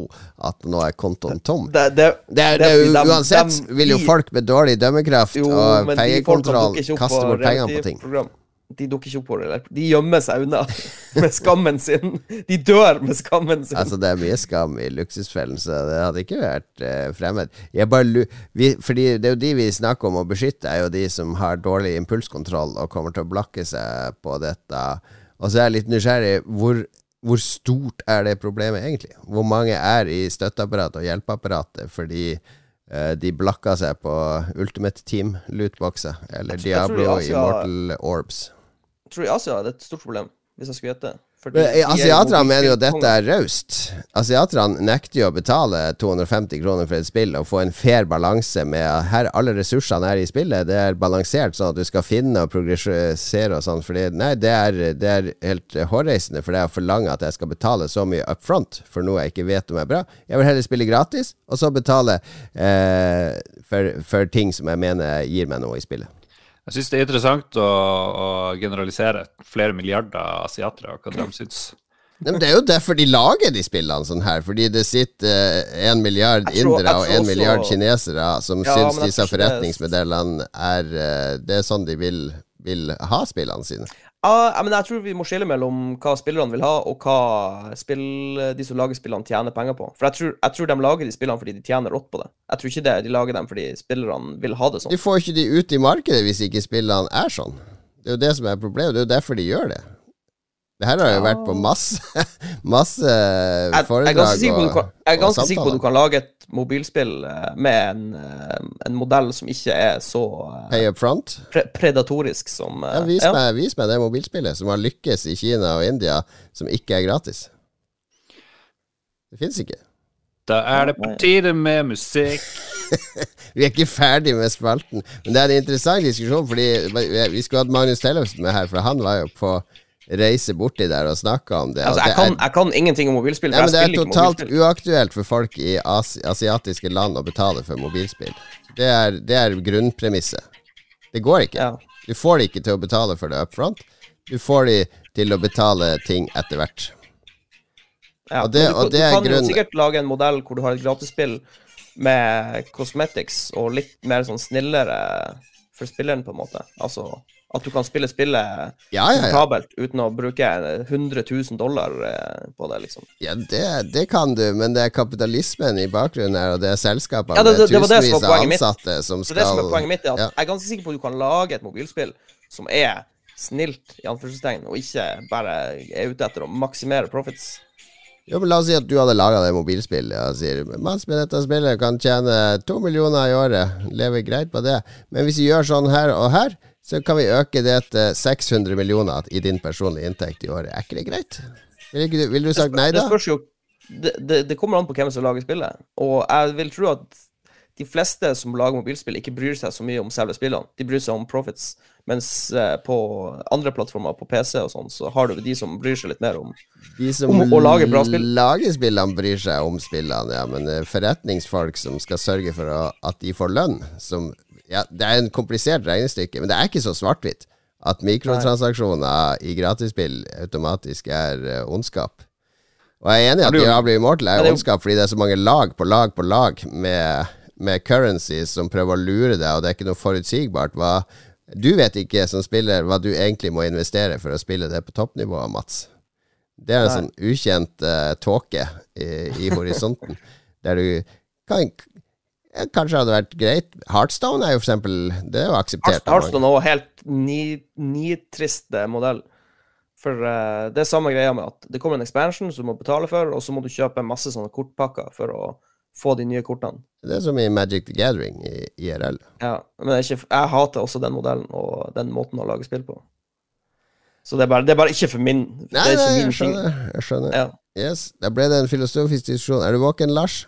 at nå er kontoen tom. Det, det, Det det uansett vil jo folk med dårlig dømmekraft Jo, og pengekontroll kaste på bort pengene på ting. reality-program. De dukker ikke opp på det. De gjemmer seg unna [LAUGHS] med skammen sin. De dør med skammen sin. Altså, det er mye skam i luksusfellen, så det hadde ikke vært eh, fremmed. Vi, fordi det er jo de vi snakker om å beskytte, er jo de som har dårlig impulskontroll og kommer til å blakke seg på dette. Og så er jeg litt nysgjerrig. Hvor, hvor stort er det problemet egentlig? Hvor mange er i støtteapparatet og hjelpeapparatet fordi eh, de blakka seg på Ultimate Team-lootboxer eller Diablo Immortal Orbs? Tror i Asia er det et stort problem, hvis jeg skulle gjette. Eh, er Asiaterne mener jo at dette er raust. Asiaterne nekter jo å betale 250 kroner for et spill og få en fair balanse med her alle ressursene er i spillet. Det er balansert sånn at du skal finne og progressere og sånn. Nei, det er, det er helt hårreisende for deg å forlange at jeg skal betale så mye up front for noe jeg ikke vet om er bra. Jeg vil heller spille gratis, og så betale eh, for, for ting som jeg mener gir meg noe i spillet. Jeg syns det er interessant å, å generalisere flere milliarder asiatere, hva de syns. Det er jo derfor de lager de spillene sånn her, fordi det sitter én milliard Jeg tror- indere og én også- milliard kinesere som Ja, syns disse forretningsmodellene er eh, Det er sånn de vil, vil ha spillene sine. Ja, men jeg tror vi må skille mellom hva spillerne vil ha, og hva spill, de som lager spillene, tjener penger på. For jeg tror, jeg tror de lager de spillene fordi de tjener rått på det. Jeg tror ikke det de lager dem fordi spillerne vil ha det sånn. De får ikke de ut i markedet hvis ikke spillene er sånn. Det er jo det som er problemet. Det er jo derfor de gjør det. Det her har jo vært på masse, [LAUGHS] masse Jeg, jeg er foredrag ganske sikker på og, kan, jeg er ganske sikker på at du kan lage et mobilspill eh, med en, eh, en modell som ikke er så eh, Pay up front. pre predatorisk som eh, Ja, vis, ja. Meg, vis meg det mobilspillet som har lykkes i Kina og India, som ikke er gratis. Det fins ikke. Da er det på tide med musikk. [LAUGHS] Vi er ikke ferdig med spalten. Men det er en interessant diskusjon, fordi vi skulle hatt Magnus Tellefsen med her, for han var jo på reise borti der og snakke om det. Altså, jeg det kan, jeg kan ingenting om mobilspill, Nei, men det er totalt uaktuelt for folk i asi asiatiske land å betale for mobilspill. Det er, det er grunnpremisset. Det går ikke. Ja. Du får de ikke til å betale for det up front. Du får de til å betale ting etter hvert. Ja, Og det- du, og det er du kan jo sikkert lage en modell hvor du har et gratisspill med cosmetics og litt mer sånn snillere for spilleren, på en måte. Altså at du kan spille spillet Ja, ja, ja. uten å bruke 100 000 dollar eh, på det, liksom. Ja, det, det kan du, men det er kapitalismen i bakgrunnen her, og det er selskapene Ja, det- med var som tusenvis av poenget mitt. ansatte som skal det som er poenget mitt, er at jeg er ganske sikker på at du kan lage et mobilspill som er snilt, i anførselstegn, og ikke bare er ute etter å maksimere profits. Jo, men La oss si at du hadde laga det mobilspillet og sier Mats med dette spillet kan tjene to millioner i året, leve greit på det, men hvis vi gjør sånn her og her, så kan vi øke det til 600 millioner i din personlige inntekt i året. Er ikke det greit? Vil, ikke du, vil du sagt nei, Det da? spørs jo det, det, det kommer an på hvem som lager spillet. Og jeg vil tro at de fleste som lager mobilspill, ikke bryr seg så mye om selve spillene. De bryr seg om profits. Mens eh, på andre plattformer, på PC og sånn, så har du de som bryr seg litt mer om De som om å lage bra spill. lager spillene, bryr seg om spillene, ja, men eh, forretningsfolk som skal sørge for at de får lønn som ja, Det er en komplisert regnestykke, men det er ikke så svart-hvitt at mikrotransaksjoner i gratisspill automatisk er eh, ondskap. Og jeg er enig i at Diablo Immortal er ondskap fordi det er så mange lag på lag på lag med, med currencies som prøver å lure deg, og det er ikke noe forutsigbart hva Du vet ikke som spiller hva du egentlig må investere for å spille det på toppnivå, Mats. Det er en Nei. sånn ukjent uh, tåke i, i horisonten, [LAUGHS] der du kan kanskje hadde vært greit. Heartstone er jo for eksempel Det er jo akseptert. Heartstone er også helt ni- nitriste modell. For uh, det er samme greia med at det kommer en expansion som du må betale for, og så må du kjøpe masse sånne kortpakker for å få de nye kortene. Det er som i Magic the Gathering i IRL. Ja, men ikke, jeg hater også den modellen og den måten å lage spill på. Så det er bare, det er bare ikke for min Nei, Det er ikke nei, min jeg skjønner. Jeg skjønner. Ja. Yes, Da ble det en filosofisk diskusjon. Er du våken, Lars?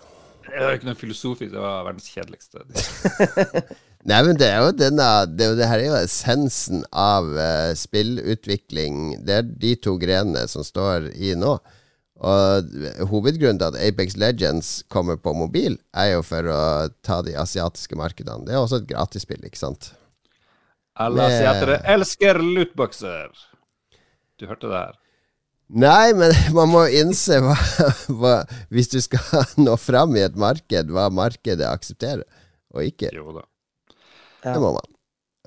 Det var ikke noe filosofisk, det var verdens kjedeligste. [LAUGHS] Nei, men det er jo denne Det, er jo- det her er jo essensen av uh, spillutvikling. Det er de to grenene som står i nå. Og hovedgrunnen til at Apex Legends kommer på mobil, er jo for å ta de asiatiske markedene. Det er også et gratisspill, ikke sant? Alle asiatere elsker lootboxer. Du hørte det her. Nei, men [LAUGHS] man må innse hva, hva Hvis du skal [LAUGHS] nå fram i et marked, hva markedet aksepterer og ikke. Jo da. Ja. Det må man.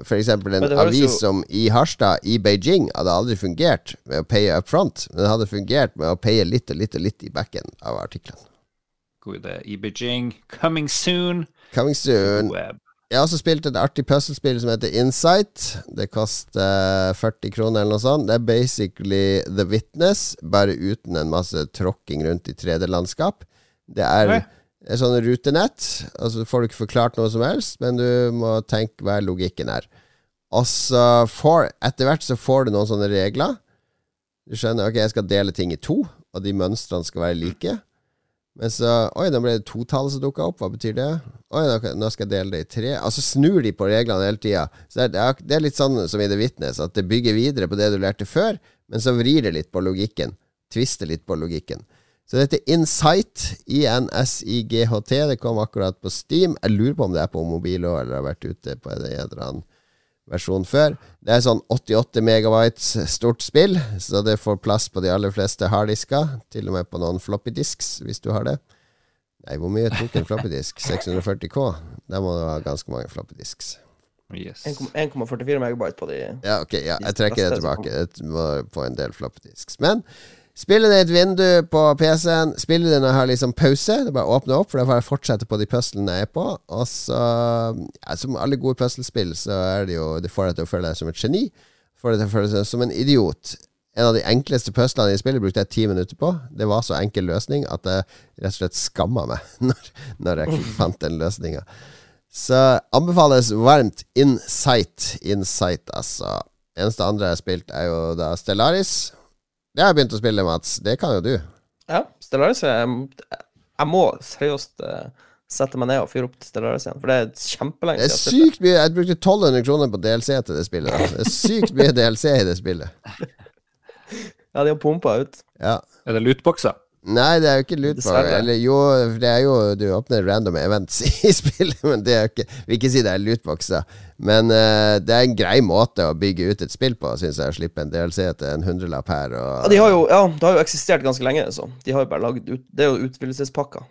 For eksempel en avis jo- som i Harstad, i Beijing, hadde aldri fungert med å paye up front, men det hadde fungert med å paye litt og litt og litt i backen av artiklene. God idé. I Beijing. Coming soon. Coming soon. Web. Jeg har også spilt et artig puslespill som heter Insight. Det koster 40 kroner eller noe sånt. Det er basically The Witness, bare uten en masse tråkking rundt i 3D-landskap. Det er et sånn rutenett, og så får du ikke forklart noe som helst, men du må tenke hva logikken er. Og så får Etter hvert så får du noen sånne regler. Du skjønner, ok, jeg skal dele ting i to, og de mønstrene skal være like. Men så Oi, nå ble det totallet som dukka opp. Hva betyr det? Oi, nå, skal jeg dele det i tre. Altså snur de på reglene hele tida. Det det er litt sånn som i The Witness, at det bygger videre på det du lærte før, men så vrir det litt på logikken. Tvister litt på logikken. Så dette Insight, I-N-S-I-G-H-T, det kom akkurat på Steam. Jeg lurer på om det er på mobil òg, eller har vært ute på en eller annen versjon før. Det er sånn 88 megabytes stort spill, så det får plass på de aller fleste harddisker. Til og med på noen floppy disks, hvis du har det. Nei, hvor mye tok en floppy disk? [LAUGHS] 640K? Der må du ha ganske mange floppy disks. Yes. 1,44 megabyte på de Ja, ok, ja, jeg trekker det tilbake. Det må på en del floppy disks. Men spille det i et vindu på PC-en. Spille det når jeg har liksom pause. Det er bare å åpne opp, for da får jeg fortsette på de puslene jeg er på. Og så, ja, som alle gode puslespill, så er det jo Det får deg til å føle deg som et geni. Får deg til å føle deg som en idiot. En av de enkleste puslene i spillet brukte jeg ti minutter på. Det var så enkel løsning at jeg rett og slett skamma meg [LAUGHS] når, når jeg fant den løsninga. Så anbefales varmt Insight. Insight, altså. Eneste andre jeg har spilt, er jo da Stellaris. Det har jeg begynt å spille, Mats. Det kan jo du. Ja, Stellaris jeg, Jeg må seriøst uh, sette meg ned og fyre opp Stellaris igjen, for det er kjempelenge Det er siden. jeg spilte. sykt mye Jeg brukte 1200 kroner på DLC til det spillet. Da. Det er sykt mye DLC i det spillet. [LAUGHS] Ja, de har pumpa ut. Ja. Er det lootboxer? Nei, det er jo ikke lootbox. Eller jo, det er jo Du åpner random events i [LAUGHS] spillet, men det er jo ikke Vil ikke si det er lootboxer. Men uh, det er en grei måte å bygge ut et spill på, syns jeg. Å slippe en DLC til en hundrelapp her. Og, Ja, de har jo, ja, det har jo eksistert ganske lenge, så. De har jo bare laget ut Det er jo utvidelsespakker.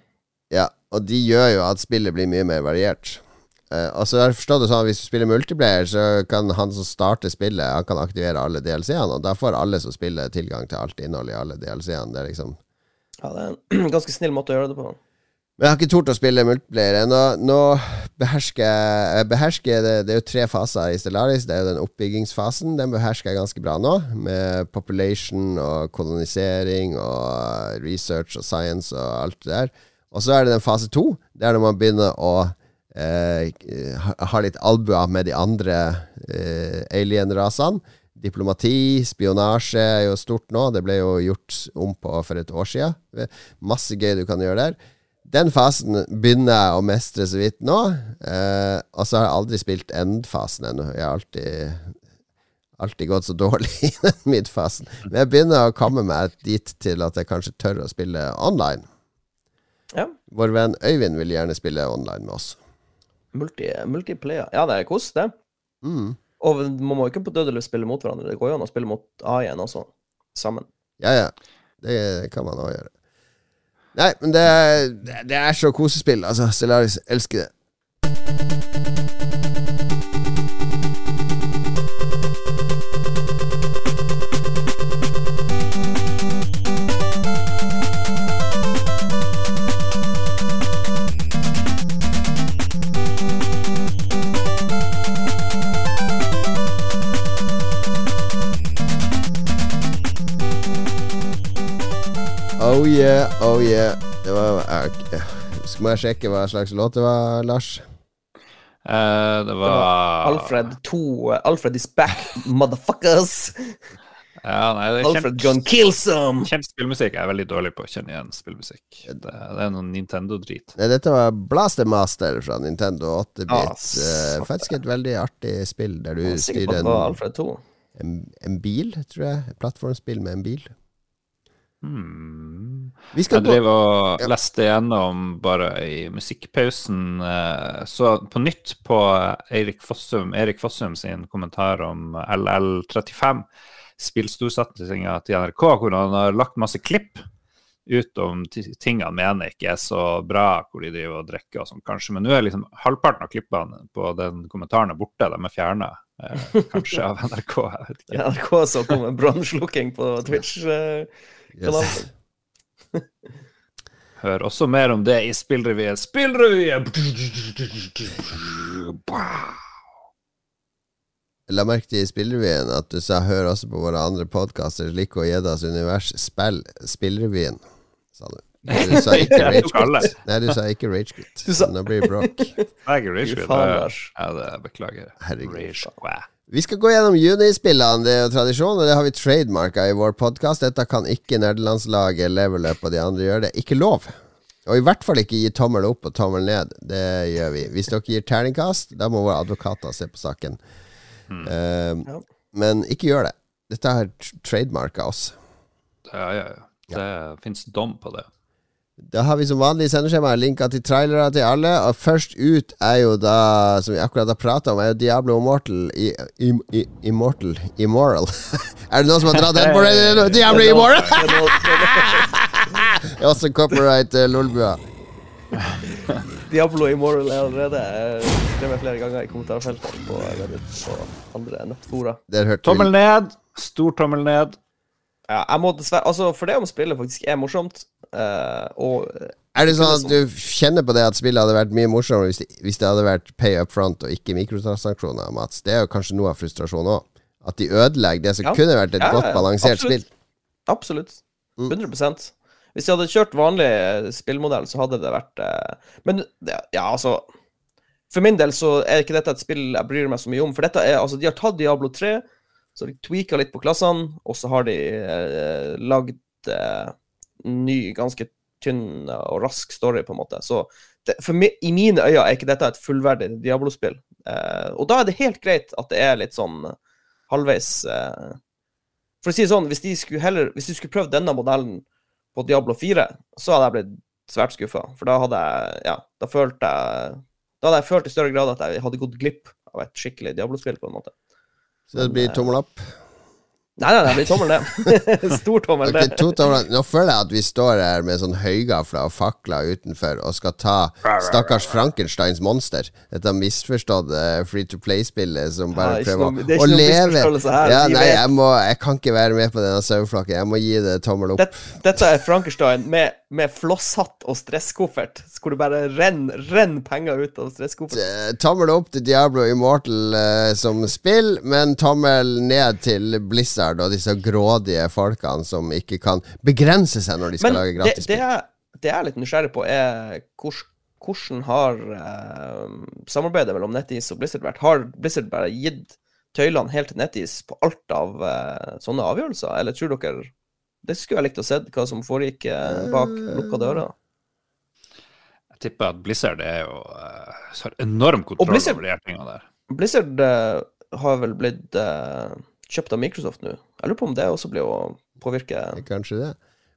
Ja, og de gjør jo at spillet blir mye mer variert. Uh, og så har jeg forstått det sånn Hvis du spiller multiplayer, så kan han som starter spillet Han kan aktivere alle DLC-ene, og da får alle som spiller, tilgang til alt innholdet i alle DLC-ene. Det er liksom Ja, det er en [CLEARS THROAT] ganske snill måte å gjøre det på. Men jeg har ikke tort å spille multiplayer Nå, Nå behersker jeg behersker det, det er jo tre faser i Stellaris. Det er jo den oppbyggingsfasen. Den behersker jeg ganske bra nå, med population og kolonisering og research og science og alt det der. Og så er det den fase to, når man begynner å eh, ha litt albuer med de andre eh, alien-rasene. Diplomati, spionasje er jo stort nå. Det ble jo gjort om på for et år siden. Masse gøy du kan gjøre der. Den fasen begynner jeg å mestre så vidt nå. Eh, og så har jeg aldri spilt end-fasen ennå. Jeg har alltid, alltid gått så dårlig [LAUGHS] i den midfasen. Men jeg begynner å komme meg dit til at jeg kanskje tør å spille online. Ja. Vår venn Øyvind vil gjerne spille online med oss. Multi, multiplayer. Ja, det er kos, det. Mm. Og man må ikke på dødelig spille mot hverandre. Det går jo an å spille mot AI-en også, sammen. Ja, ja. Det kan man òg gjøre. Nei, men det, det- det er så kosespill. Altså, Stellaris elsker det. Må jeg sjekke hva slags låt det var, Lars? Uh, det var Alfred 2 Alfred is back, motherfuckers! Ja, nei, det er Alfred kjent, gonna kill some! kjent spillmusikk. Jeg er veldig dårlig på å kjenne igjen spillmusikk. Det, det er noe Nintendo-drit. Dette var Blaster Master fra Nintendo 8-bit. Ah, Eh, faktisk et veldig artig spill der du er styrer det var en, Alfred 2. en, en bil, tror jeg. Et plattformspill med en bil. Hmm. Jeg driver og Ja. leste gjennom bare i musikkpausen. eh, Så på nytt på Erik Fossum, Erik Fossum sin kommentar om LL35, spillstorsatsinga til NRK, hvor han har lagt masse klipp ut om ting han mener ikke er så bra, hvor de driver og drikker og sånn, kanskje. Men nå er liksom halvparten av klippene på den kommentaren er borte. De er fjerna, eh, kanskje av NRK. Jeg vet ikke. NRK som brannslukking på Twitch-kanalen. Yes. Hør også mer om det i Spillrevyen. Spillrevyen! La merke til i Spillrevyen at du sa 'hør også på våre andre podkaster', like og Gjeddas univers. Spill Spillrevyen, sa du. Du sa ikke. [LAUGHS] Ragequit. Nei, du sa ikke Ragequit. Du Nå blir det bråk. Jeg er beklager. Herregud. Vi skal gå gjennom junispillene, det er jo tradisjon, og det har vi trademarka i vår podkast. Dette kan ikke nederlandslaget, Leverløp og de andre gjøre. Det er ikke lov. Og i hvert fall ikke gi tommel opp og tommel ned. Det gjør vi. Hvis dere gir terningkast, da må våre advokater se på saken. Eh, Ja. Men ikke gjør det. Dette har tr- trademarka oss. Ja, ja, ja. Det fins dom på det. Da har vi som vanlig sendeskjema linka til trailere til alle. Og først ut er jo da, som vi akkurat har prata om, er jo Diablo Immortal i, i, i, Immortal Immoral. [LAUGHS] er det noen som har dratt den på [LAUGHS] det? Diablo Immoral! [LAUGHS] Det er også copyright uh, Lolbua. Diablo Immoral er allerede eh, skrevet flere ganger i kommentarfeltet på Reddit og andre nettfora. Tommel ned. Stor tommel ned. Ja, jeg må dessverre Altså, for det om spillet faktisk er morsomt, og Er det sånn at du kjenner på det at spillet hadde vært mye morsommere hvis det, hvis det hadde vært pay up front og ikke mikrotransaksjoner, Mats? Det er jo kanskje noe av frustrasjonen òg. At de ødelegger det som Ja. kunne vært et Ja, godt balansert absolutt. spill. Absolutt. Mm. 100% Hvis jeg hadde kjørt vanlig eh, spillmodell, så hadde det vært eh, Men ja, altså For min del så er ikke dette et spill jeg bryr meg så mye om. For dette er, altså, de har tatt Diablo 3, så har de tweaka litt på klassene, og så har de eh, lagd eh, ny, ganske tynn og rask story, på en måte. Så det, mi, i mine øyne er ikke dette et fullverdig Diablo-spill. Eh, og da er det helt greit at det er litt sånn halvveis eh, For å si det sånn, hvis de skulle heller Hvis de skulle prøvd denne modellen på Diablo 4, så hadde jeg blitt svært skuffa. For da hadde jeg Ja, da følte jeg Da hadde jeg følt i større grad at jeg hadde gått glipp av et skikkelig Diablo-spill, på en måte. Så det blir tommel opp. Nei, nei, det blir tommel ned. [LAUGHS] Stor tommel ned. tomler. Nå føler jeg at vi står her med sånn høygafler og fakler utenfor og skal ta stakkars Frankensteins monster. Dette misforståtte free to play-spillet som bare prøver noe- å leve her. ja, Nei, jeg, må, jeg kan ikke være med på denne saueflokken. Jeg må gi det tommel opp. Dette, dette er Frankenstein med, med flosshatt og stresskoffert, hvor det bare renner renn penger ut av stresskofferten. Eh, Tommel opp til Diablo Immortal eh, som spill, men tommel ned til Blizzard og disse grådige folkene som ikke kan begrense seg når de skal Men lage gratis spill. Det, det jeg er litt nysgjerrig på, er hvordan, hvordan har eh, samarbeidet mellom NetEase og Blizzard vært? Har Blizzard bare gitt tøylene helt til NetEase på alt av eh, sånne avgjørelser, eller tror dere Det skulle jeg likt å se, hva som foregikk eh, bak lukka dører. Jeg tipper at Blizzard er jo eh, har enorm kontroll Blizzard- over de her tingene der. Blizzard eh, har vel blitt eh, kjøpt av Microsoft nå. Jeg lurer på om det også blir å påvirke Kanskje det.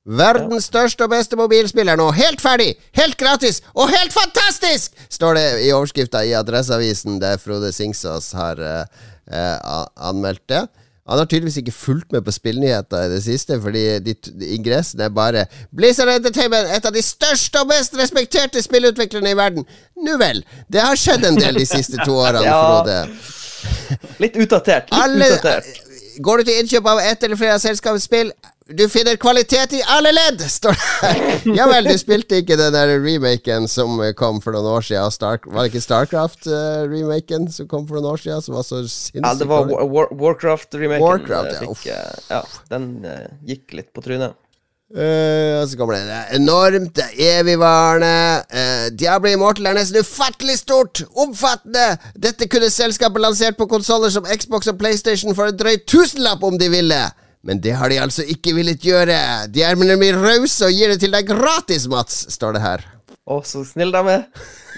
Verdens største og beste mobilspill er nå helt ferdig, helt gratis og helt fantastisk! Står det i overskrifta i Adresseavisen, der Frode Singsås har uh, uh, anmeldt det. Han har tydeligvis ikke fulgt med på spillnyheter i det siste, fordi de, de ingressene er bare Blizzard Entertainment, et av de største og mest respekterte spillutviklerne i verden. Nu vel, det har skjedd en del de siste to årene, [LAUGHS] Ja. Frode. Litt utdatert. Litt Alle, utdatert. går du til innkjøp av ett eller flere av selskapets spill, du finner kvalitet i alle ledd, står det her. Ja vel, du spilte ikke den der remaken som kom for noen år siden. av Star, var det ikke Starcraft-remaken som kom for noen år siden, som var så sinnssykt Ja, det var? War, War, Warcraft-remaken. Warcraft, ja, eh, fikk, eh, ja, den eh, gikk litt på trynet. Uh, så kommer det enormt, evigvarende. Uh, Diablo Immortal er nesten ufattelig stort! Omfattende! Dette kunne selskapet lansert på konsoller som Xbox og PlayStation for en drøy tusenlapp om de ville. Men det har de altså ikke villet gjøre. De er nemlig rause og gir det til deg gratis, Mats, står det her. Å, så snill de er.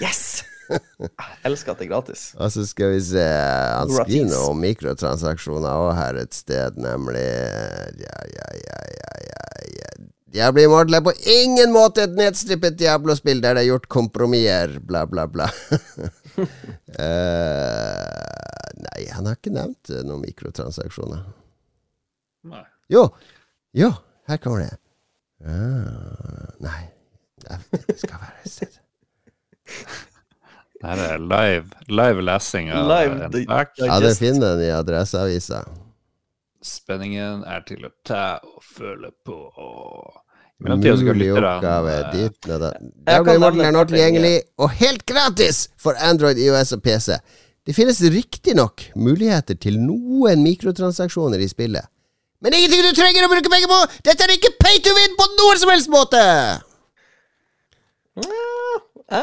Yes! Jeg elsker at det er gratis. Og så skal vi se Han skriver noe om mikrotransaksjoner òg her et sted, nemlig Ja, ja, ja, ja, ja. Diablo Immortal er på ingen måte et nedstrippet Diablo-spill der det er gjort kompromisser, bla, bla, bla. uh, [LAUGHS] nei, han har ikke nevnt eh, noen mikrotransaksjoner. Jo, jo, her kommer det. Ah, nei, det skal være et sted. Det her er live, live lesing av Live, en det- sak. Ja, det finner den i Adresseavisa. Spenningen er til å ta og føle på. Mulig oppgave dit og da. Er nå tilgjengelig og helt gratis for Android, IOS og PC. Det finnes riktignok muligheter til noen mikrotransaksjoner i spillet. Men ingenting du trenger å bruke penger på! Dette er ikke pay to win på noen som helst måte! Ja,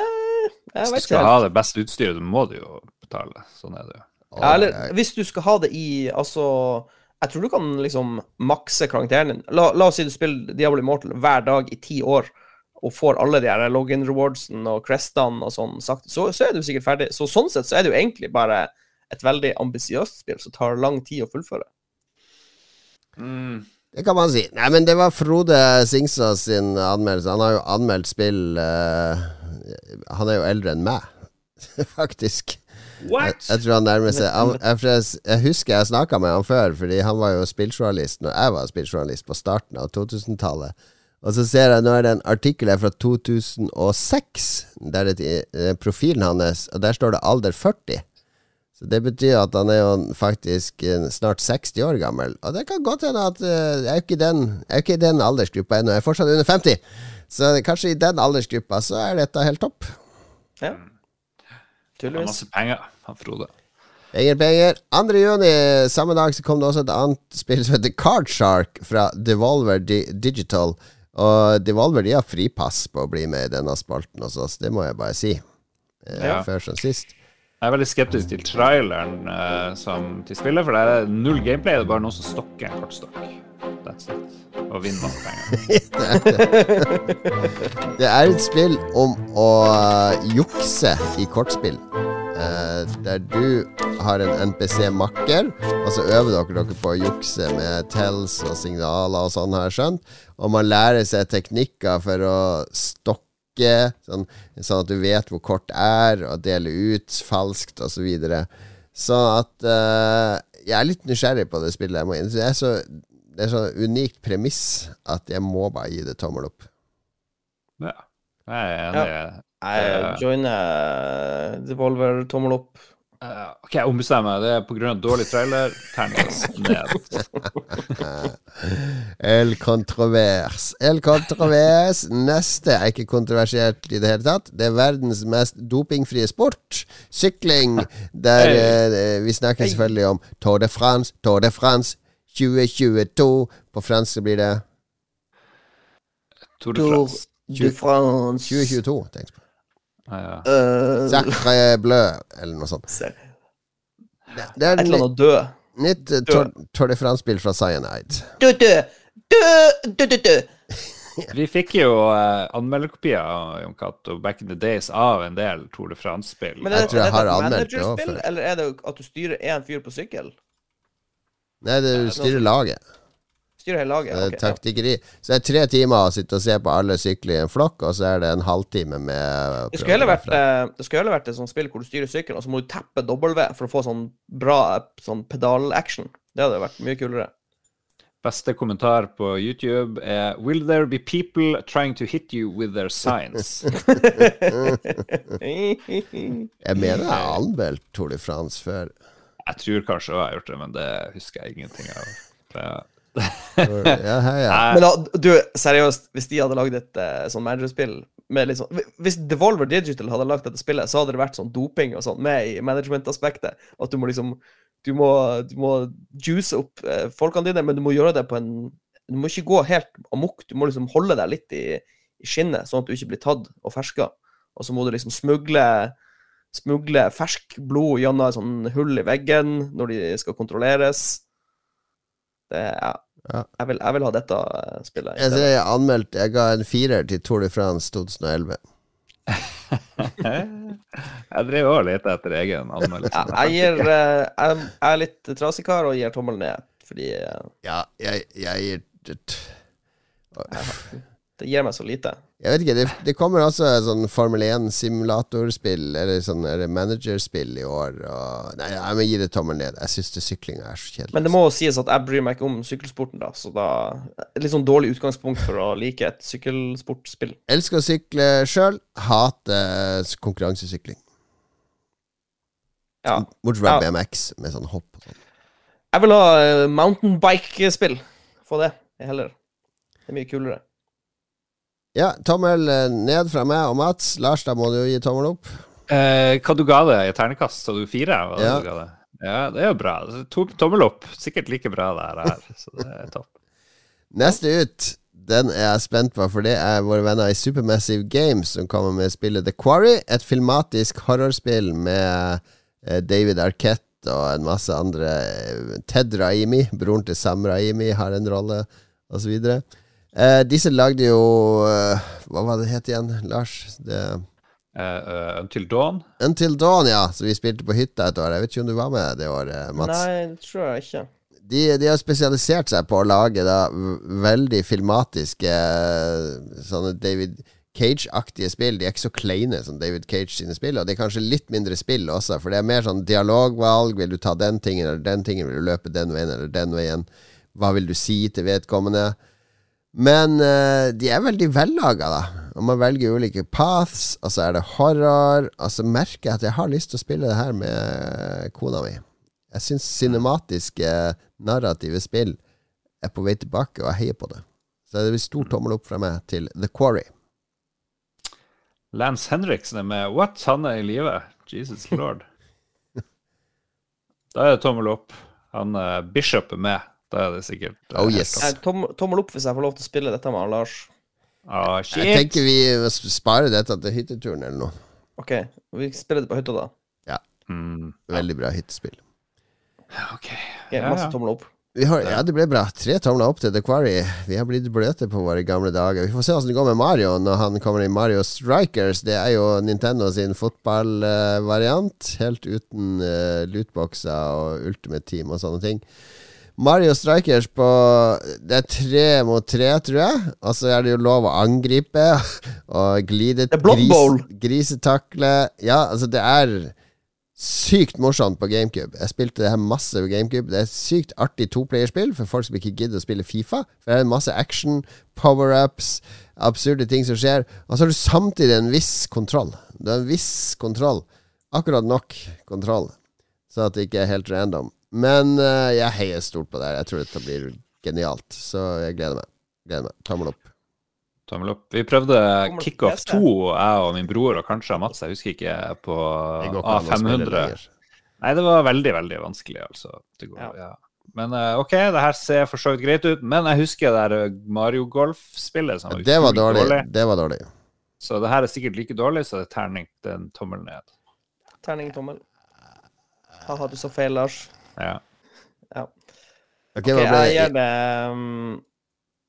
jeg Hvis du skal ha det beste utstyret, så må du jo betale. Sånn er det jo. Ja, eller hvis du skal ha det i Altså, jeg tror du kan liksom makse karakteren din. La, la oss si du spiller Diablo Immortal hver dag i ti år, og får alle de her login rewardsen og crestene og sånn sagt, så, så er du sikkert ferdig. Så sånn sett så er det jo egentlig bare et veldig ambisiøst spill som tar lang tid å fullføre. Mm. Det kan man si. Nei, men det var Frode Singsa sin anmeldelse. Han har jo anmeldt spill uh, Han er jo eldre enn meg, [LAUGHS] faktisk. Jeg, What? jeg tror han nærmer seg han, jeg, jeg, jeg husker jeg snakka med han før, fordi han var jo spilljournalist når jeg var spilljournalist på starten av 2000-tallet. Og så ser jeg nå er det en artikkel her fra 2006, der det er profilen hans, og der står det alder 40. Så det betyr at han er jo faktisk eh, snart 60 år gammel. Og det kan godt hende at eh, jeg er ikke i den, jeg er ikke i den aldersgruppa ennå. Jeg er fortsatt under 50. Så kanskje i den aldersgruppa så er dette helt topp. Ja. Tydeligvis. masse penger, han Frode. Penger, penger. 2. juni, samme dag, så kom det også et annet spill som heter Card Shark fra Devolver Di Digital. Og Devolver de har fripass på å bli med i denne spalten hos oss, det må jeg bare si. Eh, Ja. Før som sist. Jeg er veldig skeptisk til traileren uh, som til spillet, for det er null gameplay. Det er bare noen som stokker en kortstokk. That's it. Og vinner masse penger. [LAUGHS] Det er et spill om å uh, jukse i kortspill. Uh, der du har en NPC-makker, og så øver dere dere på å jukse med tells og signaler og sånn, har jeg skjønt. Og man lærer seg teknikker for å stokke, sånn, sånn at du vet hvor kort er, og dele ut falskt osv. Så videre. sånn at uh, jeg er litt nysgjerrig på det spillet. Jeg må, inn- det er så det er sånn unikt premiss at jeg må bare gi det tommel opp. Ja. Jeg er enig. Jeg joiner Devolver tommel opp. Eh, ok, jeg ombestemmer meg. Det er pga. dårlig trailer. Terningkast ned. [LAUGHS] El Controvers. El Controvers. Neste er ikke kontroversielt i det hele tatt. Det er verdens mest dopingfrie sport. Sykling. Der uh, vi snakker selvfølgelig om Tour de France, Tour de France 2022. På fransk blir det Tour de France. de France. 2022, tenk på. Ja, ja. Eh, Sacre bleu, eller noe sånt. Det, det er Et eller annet død. nytt eh, Tour, Tour de France-spill fra Cyanide. Død, død, død, død, død. Vi fikk jo uh, anmelderkopier av Jon Cato back in the days av en del Tour de France-spill. Men er Jeg det, er det et managerspill, eller er det at du styrer én fyr på sykkel? Nei, det er styrer laget. Styrer hele laget? Det ok, ja. taktikkeri. Så det er tre timer å sitte og se på alle sykle i en flokk, og så er det en halvtime med Det skulle heller vært, eh, det skulle heller vært et sånt spill hvor du styrer sykkelen, og så må du teppe W for å få sånn bra sånn pedal-action. Det hadde vært mye kulere. Beste kommentar på YouTube er Will there be people trying to hit you with their signs? [LAUGHS] Jeg mener jeg har anmeldt Tour de France før. Jeg tror kanskje jeg har gjort det, men det husker jeg ingenting av. Det, Ja, hei, ja. Men da, du, seriøst, hvis de hadde lagd et uh, sånn managerspill sånn Hvis Devolver Digital hadde lagd dette spillet, så hadde det vært sånn doping og sånn med i management-aspektet. At du må liksom Du må, du må juice opp eh, folkene dine, men du må gjøre det på en Du må ikke gå helt amok, du må liksom holde deg litt i, i skinnet, sånn at du ikke blir tatt og ferska. Og så må du liksom smugle smugle fersk blod gjennom et sånn hull i veggen når de skal kontrolleres. Det, ja. Ja. Jeg, vil, jeg vil ha dette spillet. Jeg, jeg anmeldt Jeg ga en firer til Tour de France 2011. [LAUGHS] Jeg driver også litt etter egen anmeldelse. Ja, jeg, gir, eh, jeg, er litt trasig kar og gir tommelen ned, fordi eh, Ja, jeg, jeg gir det gir meg så lite. Jeg vet ikke, det, det kommer også sånn Formel 1-simulatorspill, eller sånn er managerspill i år. Og, nei, jeg må gi det tommel ned. Jeg syns syklinga er så kjedelig. Men det må sies at jeg bryr meg ikke om sykkelsporten, da, så da litt sånn dårlig utgangspunkt for å like et sykkelsportspill. [LAUGHS] Elsker å sykle sjøl, hater konkurransesykling. Ja. Bortsett fra Ja. BMX, med sånn hopp og sånn. Jeg vil ha mountain mountainbike-spill. Få det heller. Det er mye kulere. Ja, tommel eh, ned fra meg og Mats. Lars, da må du jo gi tommel opp. Eh, hva du ga det i ternekast? Så du fire? Ja. du det? ja, det er jo bra. To, tommel opp. Sikkert like bra det her, er, så det er topp. [LAUGHS] Neste ut, den er jeg spent på, for det er våre venner i Supermassive Games som kommer med spillet The Quarry. Et filmatisk horrorspill med eh, David Arquette og en masse andre. Ted Raimi, broren til Sam Raimi, har en rolle, osv. Eh, disse lagde jo eh, Hva var det het igjen, Lars? Det, Eh, eh, Until Dawn. Until Dawn, ja. Så vi spilte på hytta et år. Jeg vet ikke om du var med det året, Mats? Nei, det tror jeg ikke. de, de har spesialisert seg på å lage da veldig filmatiske sånne David Cage-aktige spill. De er ikke så kleine som David Cage sine spill, og det er kanskje litt mindre spill også, for det er mer sånn dialogvalg. Vil du ta den tingen eller den tingen? Vil du løpe den veien eller den veien? Hva vil du si til vedkommende? Men uh, de er veldig vellaga, da. Og man velger ulike paths, og så er det horror. Og så merker jeg at jeg har lyst til å spille det her med kona mi. Jeg syns cinematiske, narrative spill er på vei tilbake, og jeg heier på det. Så det blir stor tommel opp fra meg til The Quarry. Lance Henriksen er med. What? Han er i live? Jesus lord. [LAUGHS] Da er det tommel opp. Han eh, Bishop er med. Da er det sikkert eh, Oh, yes. Jeg, tom, tommel opp hvis jeg får lov til å spille dette med han Lars. Ah, Jeg tenker vi sparer dette til hytteturen eller noe. OK, vi spiller det på hytta, da. Mm, Veldig bra hyttespill. ok. okay Ja, masse ja. tommel opp. Vi har, ja, det ble bra. Tre tomler opp til The Quarry. Vi har blitt bløte på våre gamle dager. Vi får se hvordan det går med Mario når han kommer i Mario Strikers. Det er jo Nintendo sin fotballvariant. helt uten uh, lootboxer og Ultimate Team og sånne ting. Mario Strikers på Det er tre mot tre, tror jeg. Og så er det jo lov å angripe [LAUGHS] og glide Bowl. grisetakle. Ja, altså, det er sykt morsomt på GameCube. Jeg spilte det her masse på GameCube. Det er et sykt artig toplayerspill for folk som ikke gidder å spille Fifa. For det er masse action, power-ups, absurde ting som skjer. Og så har du samtidig en viss kontroll. Du har en viss kontroll. Akkurat nok kontroll, så at det ikke er helt random. Men uh, jeg heier stort på det her. Jeg tror dette blir genialt. Så jeg gleder meg. Gleder meg. Tommel opp. Tommel opp. Vi prøvde Kickoff PC. 2, jeg og min bror og kanskje Mats, jeg husker ikke, på Det går ikke an å spille A500. Nei, det var veldig, veldig vanskelig, altså. Det går, Ja. ja. Men eh, OK, det her ser for så vidt greit ut. Men jeg husker det der eh, Mario Golf-spillet som var Det var dårlig. dårlig. Det var dårlig. Så det her er sikkert like dårlig, så det er terning. den en tommel ned. Terning, tommel. Ha-ha, du så feil, Lars. Ja. Ja. Ok, okay, jeg gir det? um,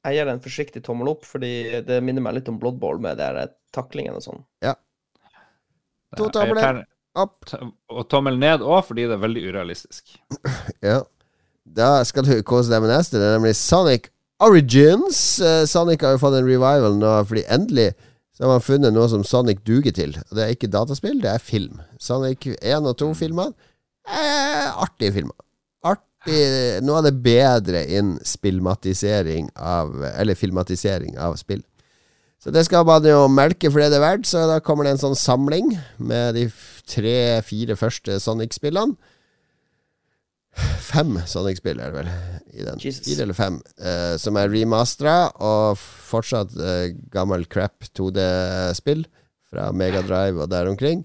Jeg gir det en forsiktig tommel opp, fordi det minner meg litt om Blood Bowl med de taklingene og sånn. Ja. To tomler opp. Og tommel ned òg, fordi det er veldig urealistisk. [CLEARS THROAT] Ja. Da skal du kose deg med neste. Det er nemlig Sonic Origins. Eh, Sonic har jo fått en revival nå, fordi endelig så har man funnet noe som Sonic duger til. Og Det er ikke dataspill, det er film. Sonic 1 og 2-filmene er artige filmer. Artig Noe av det bedre innen spillmatisering av Eller filmatisering av spill. Så det skal man jo melke for det det er verdt, så da kommer det en sånn samling med de tre-fire første Sonic-spillene. Fem Sonic-spill er det vel i den. Jesus. Fire eller fem. eh, som er remastera, og fortsatt eh, gammel crap 2D-spill fra Megadrive og der omkring.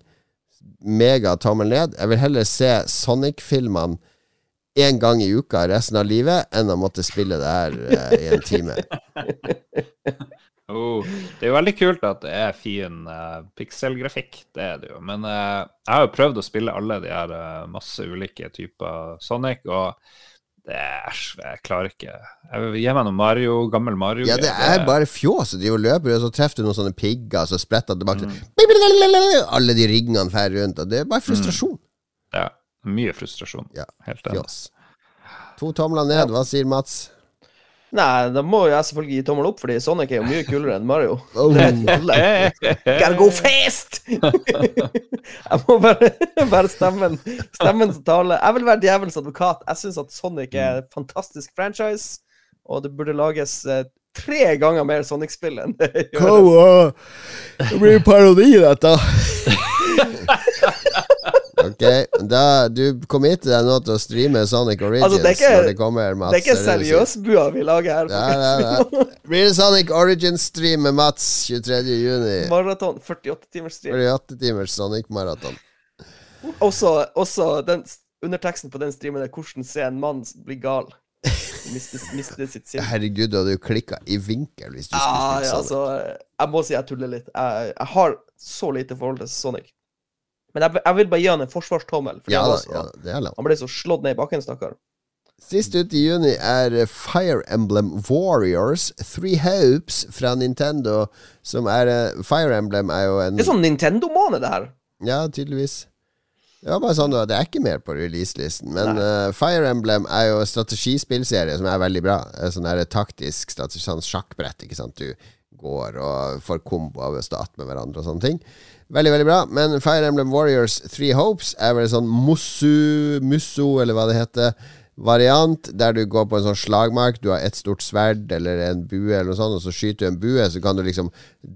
Mega tommel ned. Jeg vil heller se Sonic-filmene én gang i uka resten av livet enn å måtte spille det her uh, i en time. [LAUGHS] Oh, det er jo veldig kult at det er fin uh, pikselgrafikk, det er det jo. Men uh, jeg har jo prøvd å spille alle de her masse ulike typer Sonic, og det er jeg klarer ikke Jeg vil Gi meg noe Mario, gammel Mario. Ja, det er bare fjås. Du løper, og så treffer du noen sånne pigger, så spretter han tilbake. Mm. Alle de ringene fer rundt, og det er bare frustrasjon. Mm. Ja. Mye frustrasjon. Ja, Helt enig. fjås. To tomler ned. Hva sier Mats? Nei, da må jo jeg selvfølgelig gi tommel opp, fordi Sonic er jo mye kulere enn Mario. [LAUGHS] Oh. Gotta go fast! [LAUGHS] jeg må bare, være stemmen, stemmen som taler. Jeg vil være djevelens advokat. Jeg syns at Sonic er et fantastisk franchise, og det burde lages eh, tre ganger mer Sonic-spill enn det gjøres. Kom, det blir parodi, dette. [LAUGHS] ok, da du committer deg nå til å streame Sonic Origins Altså, det ikke- når det kommer, Mats. Det er ikke det du seriøsbua vi lager her. Ja, ja, ja. Blir det Sonic Origins-stream med Mats 23. juni? Maraton. 48 timers stream. 48 timers Sonic-maraton. Også, også den underteksten på den streamen er 'Hvordan se en mann bli gal'. Miste, miste sitt sinn. Herregud, du hadde jo klikka i vinkel hvis du skulle ah, spille ja, Sonic. altså, jeg må si jeg tuller litt. Jeg, jeg har så lite forhold til Sonic. Men jeg, jeg vil bare gi han en forsvarstommel. Ja han, var ja, det er lov. han ble så slått ned i bakken, stakkar. Sist ut i juni er Fire Emblem Warriors Three Hopes fra Nintendo, som er eh, Fire Emblem er jo en Det er sånn Nintendo-måned, det her. Ja, tydeligvis. Det var bare sånn da, Det er ikke mer på releaselisten. Men uh, Fire Emblem er jo en strategispillserie som er veldig bra. Sånn der taktisk strategi, sånn sjakkbrett. ikke sant? Du går og får komboer ved å stå med hverandre og sånne ting. Veldig, veldig bra. Men Fire Emblem Warriors Three Hopes er vel en sånn Mussu, Musso, eller hva det heter, variant, der du går på en sånn slagmark. Du har et stort sverd eller en bue, eller noe sånt, og så skyter du en bue, så kan du liksom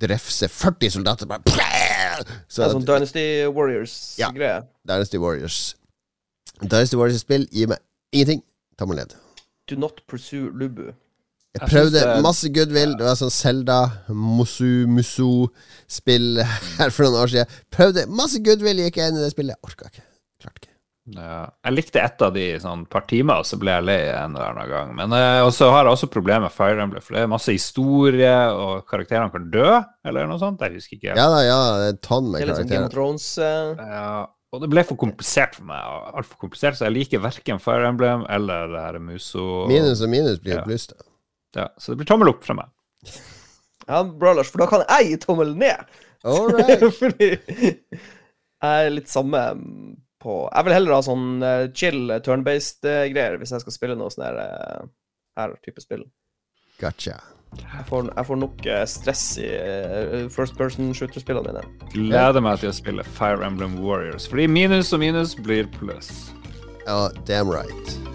drefse 40 soldater. Bare, så Det er sånn Dynasty Warriors-greie. Ja, Dynasty Warriors. Dynasty Warriors-spill gir meg ingenting. Tommel ned. Do not pursue Lubu. Jeg prøvde jeg det- masse goodwill. Det var sånn Selda, Mosu, Musu-spill [LAUGHS] her for noen år siden. Prøvde masse goodwill, gikk jeg inn i det spillet. Orka ikke. Klarte ikke. Ja. Jeg likte ett av de sånn par timer, og så ble jeg lei en eller annen gang. Men eh, også har jeg også problemer med Fire Emblem, for det er masse historie, og karakterene kan dø, eller noe sånt. Jeg husker ikke. Ja da, ja, det er en tonn Det med sånn Game of karakterer. Thrones eh, Ja, og det ble for komplisert for meg. Altfor komplisert, så jeg liker verken Fire Emblem eller det her Muso. Minus og minus blir Ja. pluss, da. Ja, så det blir tommel opp fra meg. [LAUGHS] Ja, bra, Lars, for da kan jeg gi tommel ned. All right. [LAUGHS] Fordi jeg er litt samme på Jeg vil heller ha sånn eh, chill eh, turn-based eh, hvis jeg skal spille noe sånn her, her type spill. Gotcha. Jeg får, jeg får nok stress i first person shooter-spillene mine. Gleder meg til å spille Fire Emblem Warriors, fordi minus og minus blir pluss. Ja, damn right.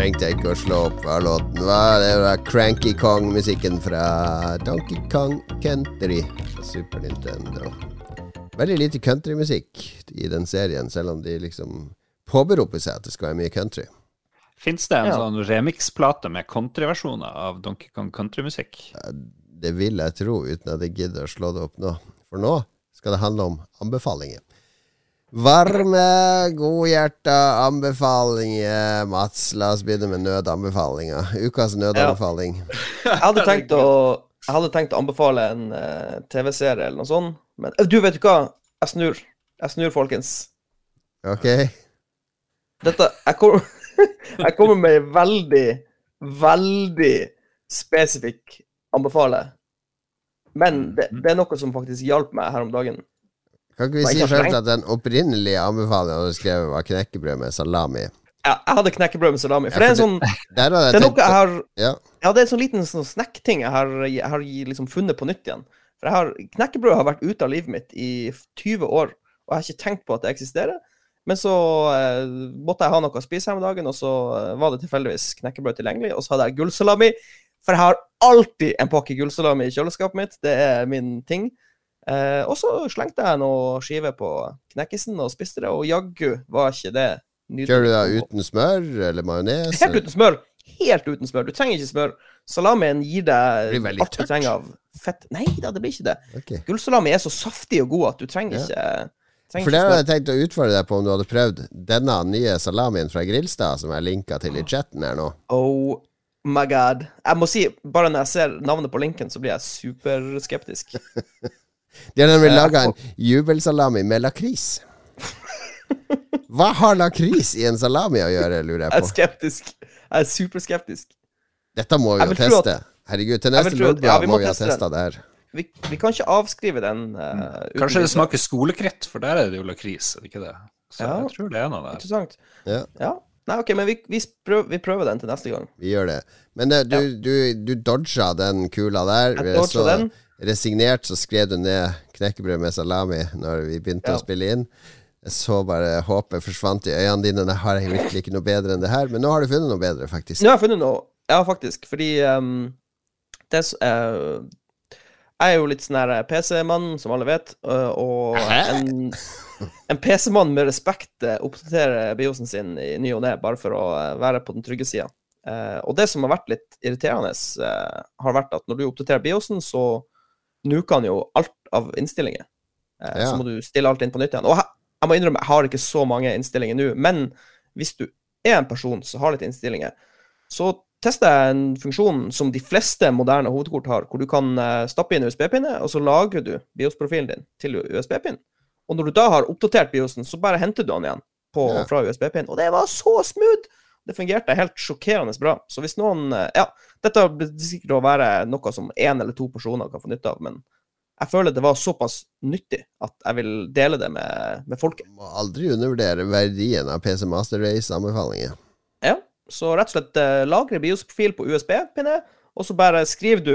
Trengte jeg ikke å slå opp hva låten var. Det var Cranky Kong-musikken fra Donkey Kong Country fra Super Nintendo. Veldig lite countrymusikk i den serien, selv om de liksom påberoper seg at det skal være mye country. Fins det en Ja. sånn remix-plate med countryversjoner av Donkey Kong countrymusikk? Det vil jeg tro, uten at jeg gidder å slå det opp nå. For nå skal det handle om anbefalinger. Varme, godhjerta anbefalinger. Mats, la oss begynne med nødanbefalinger. Ukas nødanbefaling. Jeg hadde tenkt å, jeg hadde tenkt å anbefale en uh, TV-serie eller noe sånt, men eh, du, vet du hva? Jeg snur. Jeg snur, folkens. Ok? Dette Jeg kommer, [LAUGHS] jeg kommer med en veldig, veldig spesifikk anbefale. Men det, det er noe som faktisk hjalp meg her om dagen. Kan ikke vi si selv først at den opprinnelige anbefalingen du skrev, var knekkebrød med salami? Ja, jeg hadde knekkebrød med salami. For Ja, det er en sånn det, [LAUGHS] Det er noe jeg har ja. Ja, det er en sånn liten sånn snack-ting jeg har, jeg har liksom funnet på nytt igjen. For har, knekkebrød har vært ute av livet mitt i 20 år, og jeg har ikke tenkt på at det eksisterer. Men så eh, måtte jeg ha noe å spise her om dagen, og så eh, var det tilfeldigvis knekkebrød tilgjengelig. Og så hadde jeg gullsalami, for jeg har alltid en pakke gullsalami i kjøleskapet mitt. Det er min ting. Eh, og så slengte jeg noe skive på knekkisen og spiste det, og jaggu var ikke det nydelig. Kjører du det uten smør eller majones? Helt uten smør. Helt uten smør. Du trenger ikke smør. Salamien gir deg alt du trenger av fett. Nei da, det blir ikke det. Okay. Gullsalami er så saftig og god at du trenger Ja. ikke trenger For det hadde jeg tenkt å utfordre deg på om du hadde prøvd denne nye salamien fra Grilstad, som jeg linka til i chatten her nå. Oh my god. Jeg må si, bare når jeg ser navnet på linken, så blir jeg superskeptisk. [LAUGHS] De har nemlig Eh, laga en jubelsalami med lakris. Hva har lakris i en salami å gjøre, lurer Jeg på? jeg er skeptisk. Jeg er superskeptisk. Dette må vi jo teste. At. Herregud, til neste tro ja, må må vi ha testa det her. Vi, vi kan ikke avskrive den. Uh, Kanskje det smaker skolekritt, for der er det jo lakris, er det ikke det? Så Ja. jeg tror det er noe der. Interessant. Ja. Ja. Nei, OK, men vi, vi, prøver, vi prøver den til neste gang. Vi gjør det. Men eh, du, du, du dodga den kula der. Jeg dodga den. Resignert så skrev du ned knekkebrød med salami når vi begynte Ja. å spille inn. Så bare håpet forsvant i øynene dine. Jeg har virkelig ikke noe bedre enn det her? Men nå har du funnet noe bedre, faktisk. Nå har jeg funnet noe. Ja, faktisk. Fordi um, det eh, Jeg er jo litt sånn her PC-mann, som alle vet. og en, en PC-mann med respekt eh, oppdaterer biosen sin i ny og ne, bare for å eh, være på den trygge sida. og det som har vært litt irriterende, uh, har vært at når du oppdaterer biosen, så nuker han jo alt av innstillinger. Eh, Ja. Så må du stille alt inn på nytt igjen. Og jeg, jeg må innrømme, jeg har ikke så mange innstillinger nå, men hvis du er en person som har litt innstillinger, så tester jeg en funksjon som de fleste moderne hovedkort har, hvor du kan eh, stappe inn USB-pinne, og så lagrer du BIOS-profilen din til USB-pinn. Og når du da har oppdatert BIOSen, så bare henter du den igjen på, Ja. fra USB-pinn. Og det var så smooth! Det fungerte helt sjokkerende bra. Så hvis noen eh, Ja, dette blir sikkert å være noe som én eller to personer kan få nytte av, men jeg føler det var såpass nyttig at jeg vil dele det med, med folket. Må aldri undervurdere verdien av PC Master Race-anbefalinger. Ja, så rett og slett eh, lagre BIOS-profil på USB-pinne, og så bare skriver du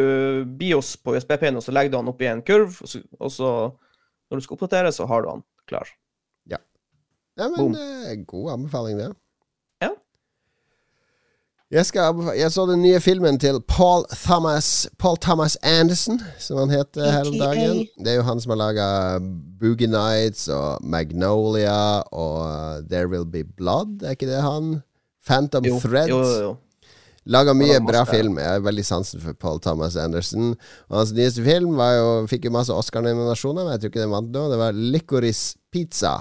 BIOS på USB-pinnen, og så legger du den opp i en kurv, og så, og så når du skal oppdatere, så har du den klar. Ja, ja men eh, god anbefaling, det. Jeg, skal jeg så den nye filmen til Paul Thomas Paul Thomas Anderson, som han heter her om dagen. Det er jo han som har laga Boogie Nights og Magnolia og uh, There Will Be Blood, er ikke det han? Phantom Jo, Thread. jo, jo, jo. Laga mye bra film. Jeg har veldig sansen for Paul Thomas Anderson. Og hans nyeste film var jo, fikk jo masse Oscar-nominasjoner, men jeg tror ikke den vant nå. Det var Licorice Pizza.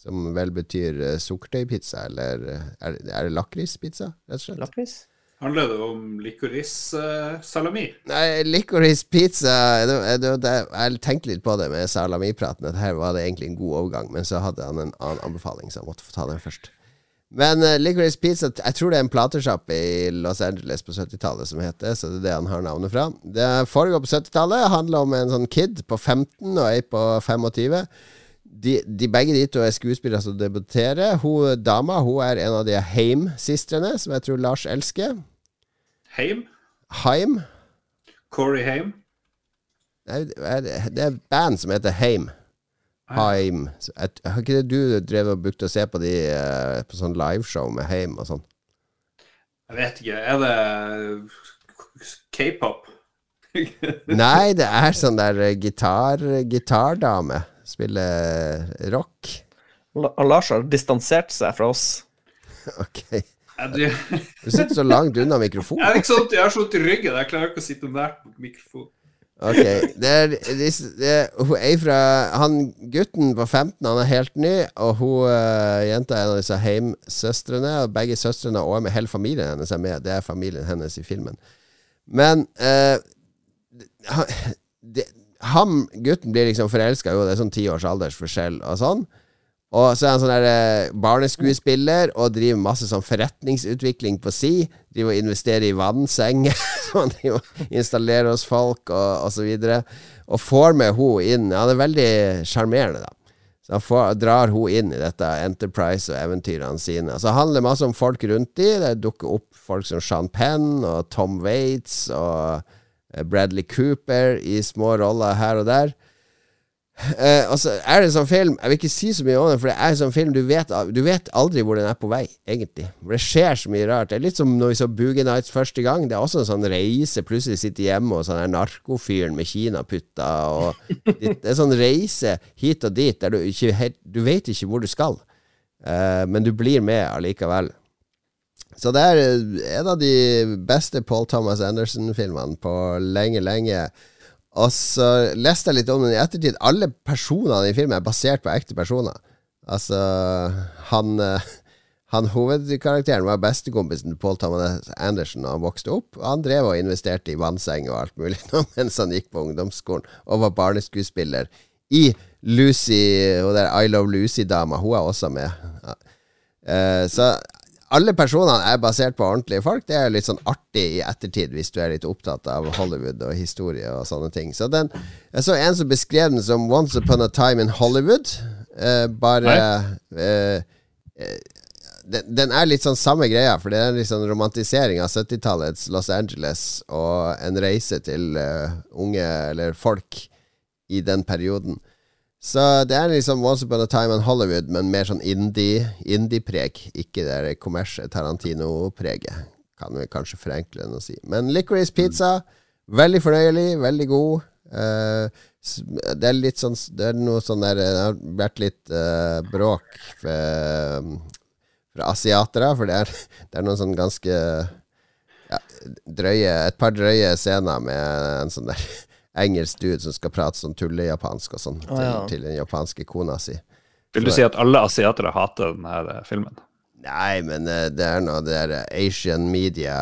Som vel betyr uh, sukkertøypizza, eller eh, er, det- er det lakrispizza, rett og slett? Lakris? Handler det om licorice-salami? Nei, licorice pizza det, det, det, Jeg tenkte litt på det med salamipraten, at her var det egentlig en god overgang, men så hadde han en annen anbefaling, så jeg måtte få ta den først. Men uh, Licorice Pizza Jeg tror det er en platesjappe i Los Angeles på 70-tallet som heter det, så det er det han har navnet fra. Det foregår på 70-tallet. Handler om en sånn kid på 15 og ei på 25. De, de begge de to er skuespillere som debuterer. Hun dama hun er en av de Heim-sistrene, som jeg tror Lars elsker. Heim? Heim? Corey Heim? Det er, det er et band som heter Heim. Heim. Jeg, har ikke det du drevet og brukte å se på de eh, på sånn liveshow med Heim og sånn? Jeg vet ikke. Er det k-pop? [LAUGHS] Nei, det er sånn der gitardame. gitar. Spiller rock. La- Lars har distansert seg fra oss. Ok. Du, sitter så langt unna [LAUGHS] jeg, mikrofonen. er ikke sånn, jeg har så vondt i ryggen. Jeg klarer ikke å sitte nært mikrofonen. Ok, det er, det er, hun er fra Han gutten på 15 Han er helt ny Og hun uh, jenta er en av disse heimsøstrene Og begge søstrene og med hele familien hennes er med Det er familien hennes i filmen Men uh, han, det, Han, gutten blir liksom forelsket Jo, det er sånn ti års aldersforskjell Og sånn og så er han sånn der eh, barneskuespiller og driver masse sånn forretningsutvikling på si. Driver og investerer i vannsenger [LAUGHS] så han driver og installerer hos folk, og, og så videre. Og får med hun inn. Han er veldig sjarmerende, da. Så han får, drar hun inn i dette Enterprise og eventyrene sine. Så det handler masse om folk rundt de. Det dukker opp folk som Sean Penn og Tom Waits og Bradley Cooper i små roller her og der. Eh, altså, er det en sånn film Jeg vil ikke si så mye om den, for det er en sånn film du vet, du vet aldri hvor den er på vei, egentlig. For det skjer så mye rart. Det er litt som når vi så Boogie Nights første gang. Det er også en sånn reise. Plutselig sitter hjemme og sånn der narkofyren med kinaputter og [LAUGHS] Det er sånn reise hit og dit der du ikke Du vet ikke hvor du skal, eh, men du blir med allikevel. Så det er en av de beste Paul Thomas Anderson-filmene på lenge, lenge. Og så leste jeg litt om den i ettertid. Alle personene i filmen er basert på ekte personer. Altså Han, eh, han hovedkarakteren var bestekompisen Paul Thomas Anderson da han vokste opp. Og han drev og investerte i vannseng og alt mulig [LAUGHS] mens han gikk på ungdomsskolen og var barneskuespiller i Lucy, og der I Love Lucy-dama. Hun er også med. Uh, så alle personene er basert på ordentlige folk. Det er litt sånn artig i ettertid, hvis du er litt opptatt av Hollywood og historie og sånne ting. Så den, Jeg så en som beskrev den som 'Once Upon a Time in Hollywood'. Eh, bare eh, eh, den, den, er litt sånn samme greia, for det er en litt sånn romantisering av 70-tallets Los Angeles og en reise til uh, unge, eller folk, i den perioden. Så det er liksom Once Upon a Time in Hollywood, men mer sånn indie-preg. Indie ikke det kommersielle Tarantino-preget. Kan vi kanskje forenkle den å si. Men Licorice Pizza, veldig fornøyelig, veldig god. Uh, det er litt sånn Det er noe sånn der Det har vært litt uh, bråk fra, for asiatere, for det er, det er noen sånn ganske ja, drøye Et par drøye scener med en sånn der engelsk dude som skal prate sånn tullejapansk og sånn til, ah, ja. til, den japanske kona si. Vil du si at alle asiatere hater denne eh, filmen? Nei, men uh, det er noe det der Asian Media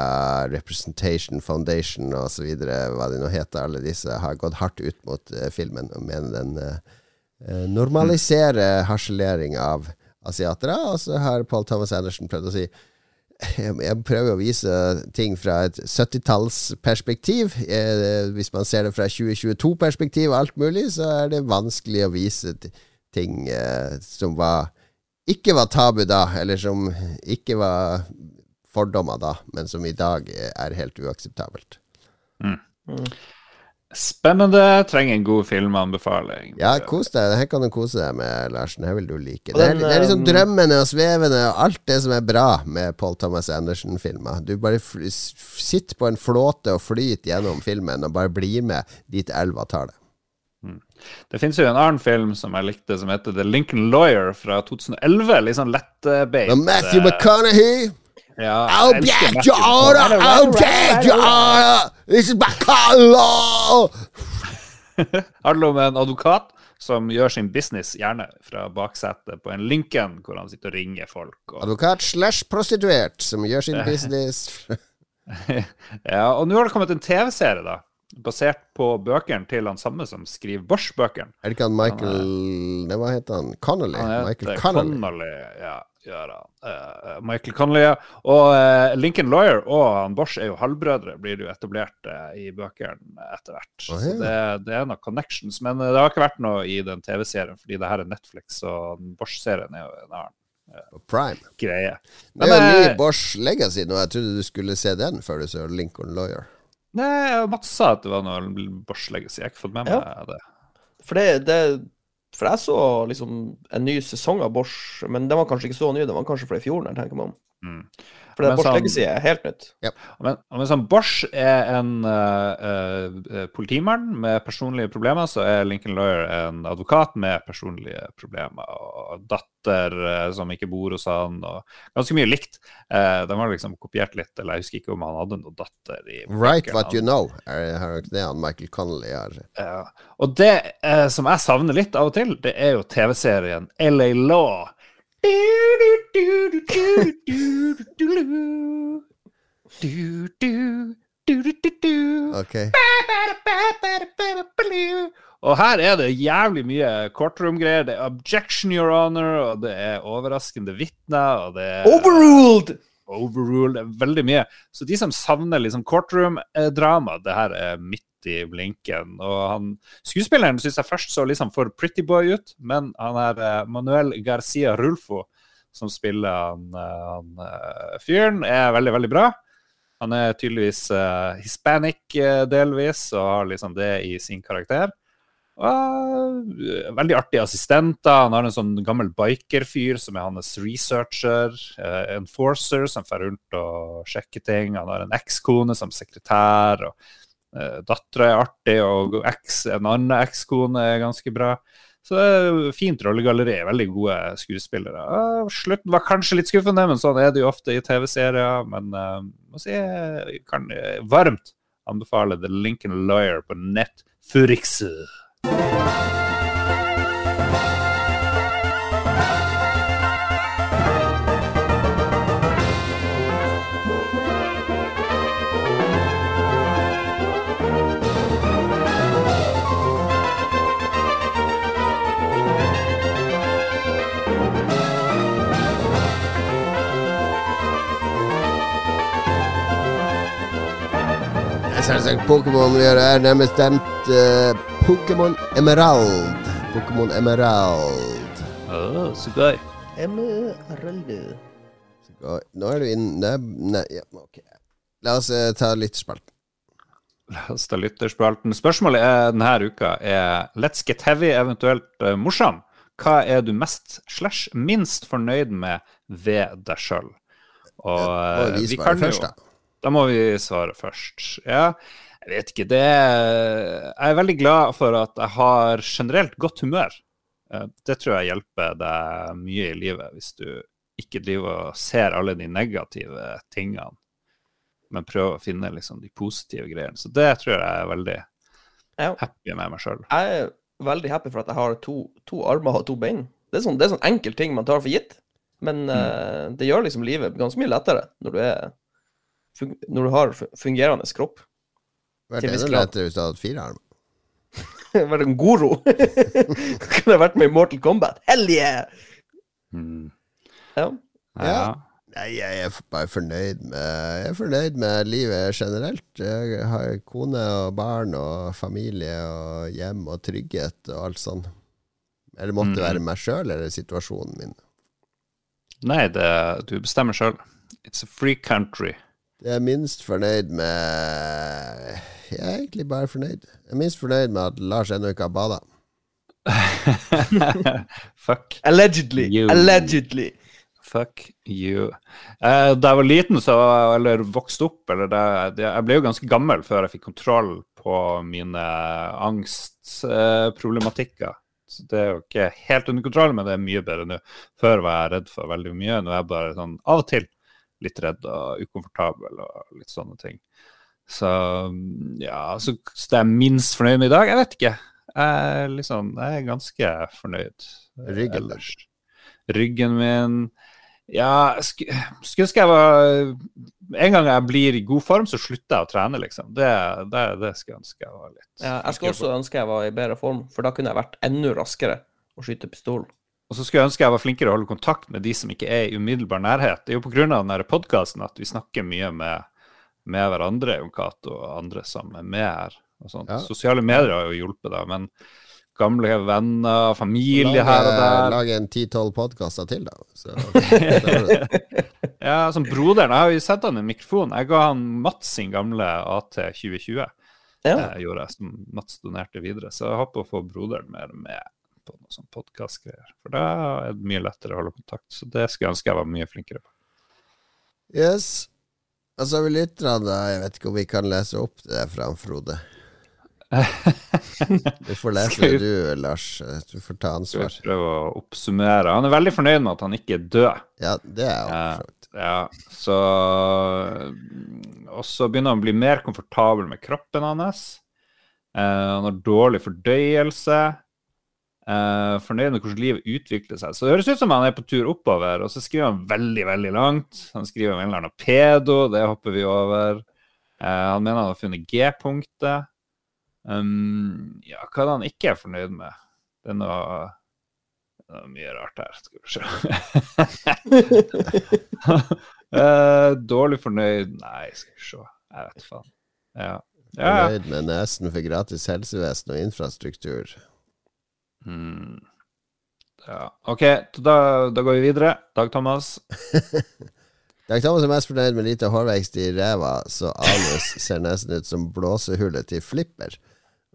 Representation Foundation og så videre, hva det nå heter. Alle disse har gått hardt ut mot uh, filmen og mener den uh, normaliserer harselering av asiatere. Og så har Paul Thomas Andersen prøvd å si jeg prøver å vise ting fra et 70-tallsperspektiv. Eh, hvis man ser det fra 2022-perspektiv og alt mulig, så er det vanskelig å vise ting eh, som var ikke var tabu da, eller som ikke var fordommer da, men som i dag er helt uakseptabelt. Mm. Spennende. Trenger en god filmanbefaling. Ja, kos deg. Her kan du kose deg med, Larsen. Det vil du like. Det er, det er liksom drømmende og svevende og alt det som er bra med Paul Thomas Anderson-filmer. Du bare sitter på en flåte og flyter gjennom filmen og bare blir med dit elva tar det. Mm. Det finnes jo en annen film som jeg likte, som heter The Lincoln Lawyer fra 2011. Litt sånn lettbeint. Matthew McConaughey. Ja, Object your order! Object your order! This is my color! [LAUGHS] handler om en advokat som gjør sin business, gjerne fra baksetet på en Lincoln, hvor han sitter og ringer folk. Og... Advokat slash prostituert som gjør sin [LAUGHS] business. [LAUGHS] ja, og nå har det kommet en TV-serie, da. Basert på bøkene til han samme som skriver Bosch-bøkene. Er det ikke han Michael han er... Hva heter han? Connolly? Han heter Michael Connolly. Connolly ja gjør han. Uh, Michael Connolly. Og uh, Lincoln Lawyer og han Bosch er jo halvbrødre, blir det jo etablert uh, i bøkene etter hvert. Oh, Så det, det, er noen connections. Men det har ikke vært noe i den TV-serien, fordi det her er Netflix, og Bosch-serien er jo en annen. Prime. Greie. Men, det er jo ny Bosch Legacy nå. Jeg trodde du skulle se den før du så Lincoln Lawyer. Nei, Mats sa at det var noe Bosch Legacy. Jeg har ikke fått med meg ja. det. For det, det for jeg så liksom en ny sesong av Bosch, men den var kanskje ikke så ny. Den var kanskje fra i fjor, når jeg tenker meg om. Mm. For det Bosch sånn, Legacy er helt nytt. Ja. Men, men sånn, Bosch er en uh, uh, politimann med personlige problemer, så er Lincoln Lawyer en advokat med personlige problemer. Og datter uh, som ikke bor hos han, og ganske mye likt. Uh, de har liksom kopiert litt, eller jeg husker ikke om han hadde noen datter i Right what you know, er det han Michael Connolly er Ja. Og det som jeg savner litt av og til, det er jo TV-serien LA Law Ok. Og her er det jævlig mye courtroom-greier. Det er objection, your honor, og det er overraskende vitner, og det er Overruled! Overruled. Er veldig mye. Så de som savner liksom courtroom-drama, det her er mitt i blinken. Og han, skuespilleren syns jeg først så liksom for pretty boy ut, men han er eh, Manuel Garcia Rulfo som spiller han, eh, han eh, fyren, er veldig, veldig bra. Han er tydeligvis uh, hispanic delvis, og har liksom det i sin karakter. Uh, veldig artige assistenter. Han har en sånn gammel bikerfyr som er hans researcher. Uh, enforcer som drar rundt og sjekker ting. Han har en ekskone som sekretær. og Dattera er artig, og ex, en annen ekskone er ganske bra. Så det er fint rollegalleri. Veldig gode skuespillere. Slutten var kanskje litt skuffende, men sånn er det jo ofte i TV-serier. Men uh, må si jeg kan varmt anbefale The Lincoln Lawyer på nett. Netflix. Selvsagt Pokémon vi har er nærmest stemt uh, Pokémon Emerald. Pokémon Emerald. Oh, så Emerald. Emerald. Nå er du inne Nei, ja, ok. La oss uh, ta lytterspalten. La oss ta lytterspalten. Spørsmålet er denne uka er Let's get heavy, eventuelt uh, morsom. Hva er du mest slash minst fornøyd med ved deg sjøl? Og uh, vi, vi kan først, jo da. Da må vi svare først. Ja, jeg vet ikke. Det Jeg er veldig glad for at jeg har generelt godt humør. Det tror jeg hjelper deg mye i livet, hvis du ikke driver og ser alle de negative tingene, men prøver å finne liksom de positive greiene. Så det tror jeg er veldig happy med meg sjøl. Jeg er veldig happy for at jeg har to, to armer og to bein. Det er sånn, det er sånn enkel ting man tar for gitt, men mm. uh, det gjør liksom livet ganske mye lettere når du er når du har fungerende kropp. Vært enda lettere hvis du hadde hatt fire armer. vært en goro. [LAUGHS] Kunne jeg vært med i Mortal Kombat. Hell yeah! Mm. Ja. ja. Nei, jeg er bare fornøyd med Jeg er fornøyd med livet generelt. Jeg har kone og barn og familie og hjem og trygghet og alt sånn. Eller måtte det være meg sjøl eller situasjonen min? Nei, det, du bestemmer sjøl. It's a free country. Det jeg er minst fornøyd med Jeg er egentlig bare fornøyd. Jeg er minst fornøyd med at Lars ennå ikke har bada. [LAUGHS] Fuck. Allegedly. You. Allegedly. Fuck you. Eh, da jeg var liten, så, eller vokste opp eller det, det, Jeg ble jo ganske gammel før jeg fikk kontroll på mine angstproblematikker. Eh, så det er jo ikke helt under kontroll, men det er mye bedre nå. Før var jeg redd for veldig mye. Nå er jeg bare sånn av og til litt redd og ukomfortabel og litt sånne ting. Så ja, så, så det er minst fornøyd med i dag? Jeg vet ikke. Jeg er, liksom, jeg er ganske fornøyd. Ryggen ellers. Ryggen min Ja, skulle ønske jeg var En gang jeg blir i god form, så slutter jeg å trene, liksom. Det, det, det skulle jeg ønske jeg var litt ja, Jeg skulle også ønske jeg var i bedre form, for da kunne jeg vært enda raskere å skyte pistol. Og så skulle jeg ønske jeg var flinkere å holde kontakt med de som ikke er i umiddelbar nærhet. Det er jo pga. denne podkasten at vi snakker mye med, med hverandre, Jon Cato og andre som er med her. Ja. Sosiale medier har jo hjulpet, da, men gamle venner, familie lage, her og der Lage en ti-tolv podkaster til, da. Så, [LAUGHS] ja, som broderen. Jeg har jo sett han en mikrofon. Jeg ga han Mats sin gamle AT 2020. Ja. Jeg gjorde jeg, som Mats donerte videre. Så jeg håper å få broderen mer med på noe sånn podkastgreier. For da er det mye lettere å holde kontakt. Så det skulle jeg ønske jeg var mye flinkere på. Yes. Og så har vi lytterne. Jeg vet ikke om vi kan lese opp det fra Frode. [LAUGHS] du får lese det du, Lars. Du får ta ansvar. Skal vi prøve å oppsummere. Han er veldig fornøyd med at han ikke er død. Ja, det er han. Ja, så Og så begynner han å bli mer komfortabel med kroppen hans. Uh, han har dårlig fordøyelse. Uh, fornøyd med hvordan livet utvikler seg. Så det høres ut som han er på tur oppover, og så skriver han veldig, veldig langt. Han skriver om en eller annen pedo, det hopper vi over. Uh, han mener han har funnet G-punktet. Um, ja, hva er det han ikke er fornøyd med? Det er noe, det er mye rart her, skal vi se. uh, [LAUGHS] dårlig fornøyd Nei, skal vi se. Jeg vet faen. Ja. ja. Fornøyd med nesen for gratis helsevesen og infrastruktur. Mm. Ja. OK, da, da, går vi videre. Dag Thomas. [LAUGHS] Dag Thomas er mest fornøyd med lite hårvekst i ræva, så anus [LAUGHS] ser nesten ut som blåsehullet til Flipper.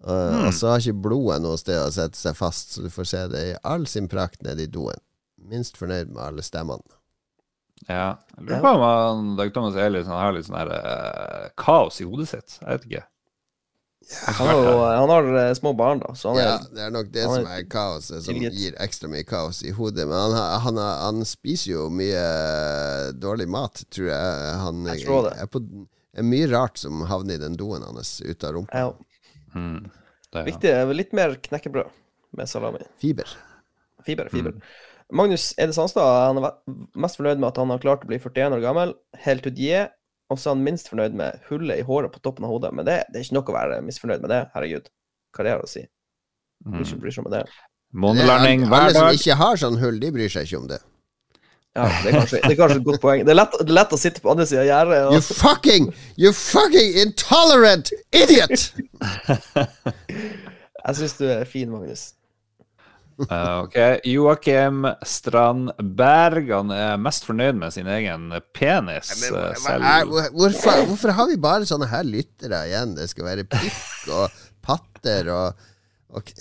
Uh, Og så har ikke blodet noe sted å sette seg fast, så du får se det i all sin prakt nede i doen. Minst fornøyd med alle stemmene. Ja. Jeg lurer på om Dag Thomas er litt sånn, har litt sånn her uh, kaos i hodet sitt. Jeg vet ikke. Han har jo han har eh, små barn, da, så han er Ja, det er nok det er som er kaoset, som tilgitt. gir ekstra mye kaos i hodet. Men han, har- han, har- han spiser jo mye dårlig mat, tror jeg. Han Jeg tror det. er på er mye rart som havner i den doen hans ut av rumpa. ja, Mm. Det, ja. viktig. Litt mer knekkebrød med salami. Fiber. Fiber, fiber. Magnus Ede Sandstad han er mest fornøyd med at han har klart å bli 41 år gammel, helt ut je, og så er han minst fornøyd med hullet i håret på toppen av hodet. Men det, det er ikke noe å være misfornøyd med det, herregud. Hva er det å si? Bryr ikke, bryr seg om det. Månelanding hver dag. Alle som ikke har sånn hull, de bryr seg ikke om det. Ja, det er kanskje, det er kanskje et godt poeng. Det er lett, det er lett å sitte på andre sida av gjerdet You fucking, you fucking intolerant idiot! [LAUGHS] Jeg syns du er fin, Magnus. Eh, ok, Joakim Strandberg Han er mest fornøyd med sin egen penis Men, men, hva- selv. er- hvorfor, hvorfor har vi bare sånne her lyttere igjen? Det skal være pikk og patter og, og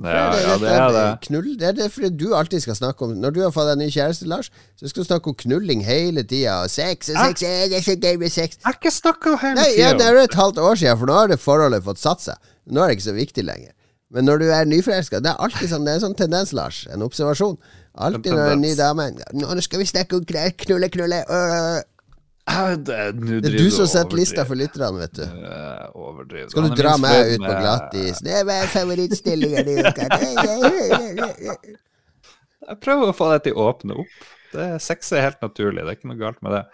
Ja, ja, det er det. Knull, det er det fordi du alltid skal snakke om Når du har fått deg ny kjæreste, Lars, så skal du snakke om knulling hele tida. Sex sex, jeg det er så gøy med sex. Jeg har ikke snakka hele Nei, ja, det er et halvt år siden, for nå har det forholdet fått satt seg. Nå er det ikke så viktig lenger. Men når du er nyforelska, det er alltid sånn, det er en sånn tendens, Lars. En observasjon. Alltid når en ny dame Nå skal vi snakke om greier. knulle, knulle. øh. Ah, Det er, Det er du som setter lista for lytterne, vet du. Eh. Skal du dra meg ut på glattis? Det er favorittstillingen i uka. Jeg prøver å få deg til å åpne opp. Det Sex er helt naturlig, det er ikke noe galt med det.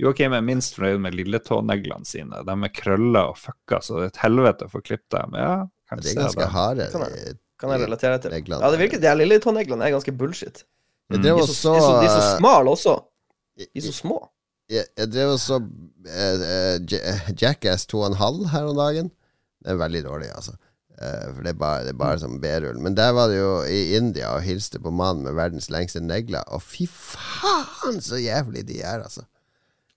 Joakim er minst fornøyd med lilletåneglene sine. De er krøller og fucka, så det er et helvete å få klippet dem. Ja, kan Det er ganske harde. Kan jeg- Kan jeg relatere til. Neglene. Ja, det virker De lilletåneglene lille tåneglene er ganske bullshit. Jeg Mm. drev De er så, så de er så, de er så smale også. De er så små. Jeg, jeg drev og så eh, eh, Jackass 2,5 her om dagen. Det er veldig dårlig, altså. Uh, for det er bare, det er bare som B-rull. Men der var det jo i India og hilste på mannen med verdens lengste negler. Og fy faen, så jævlig de er, altså.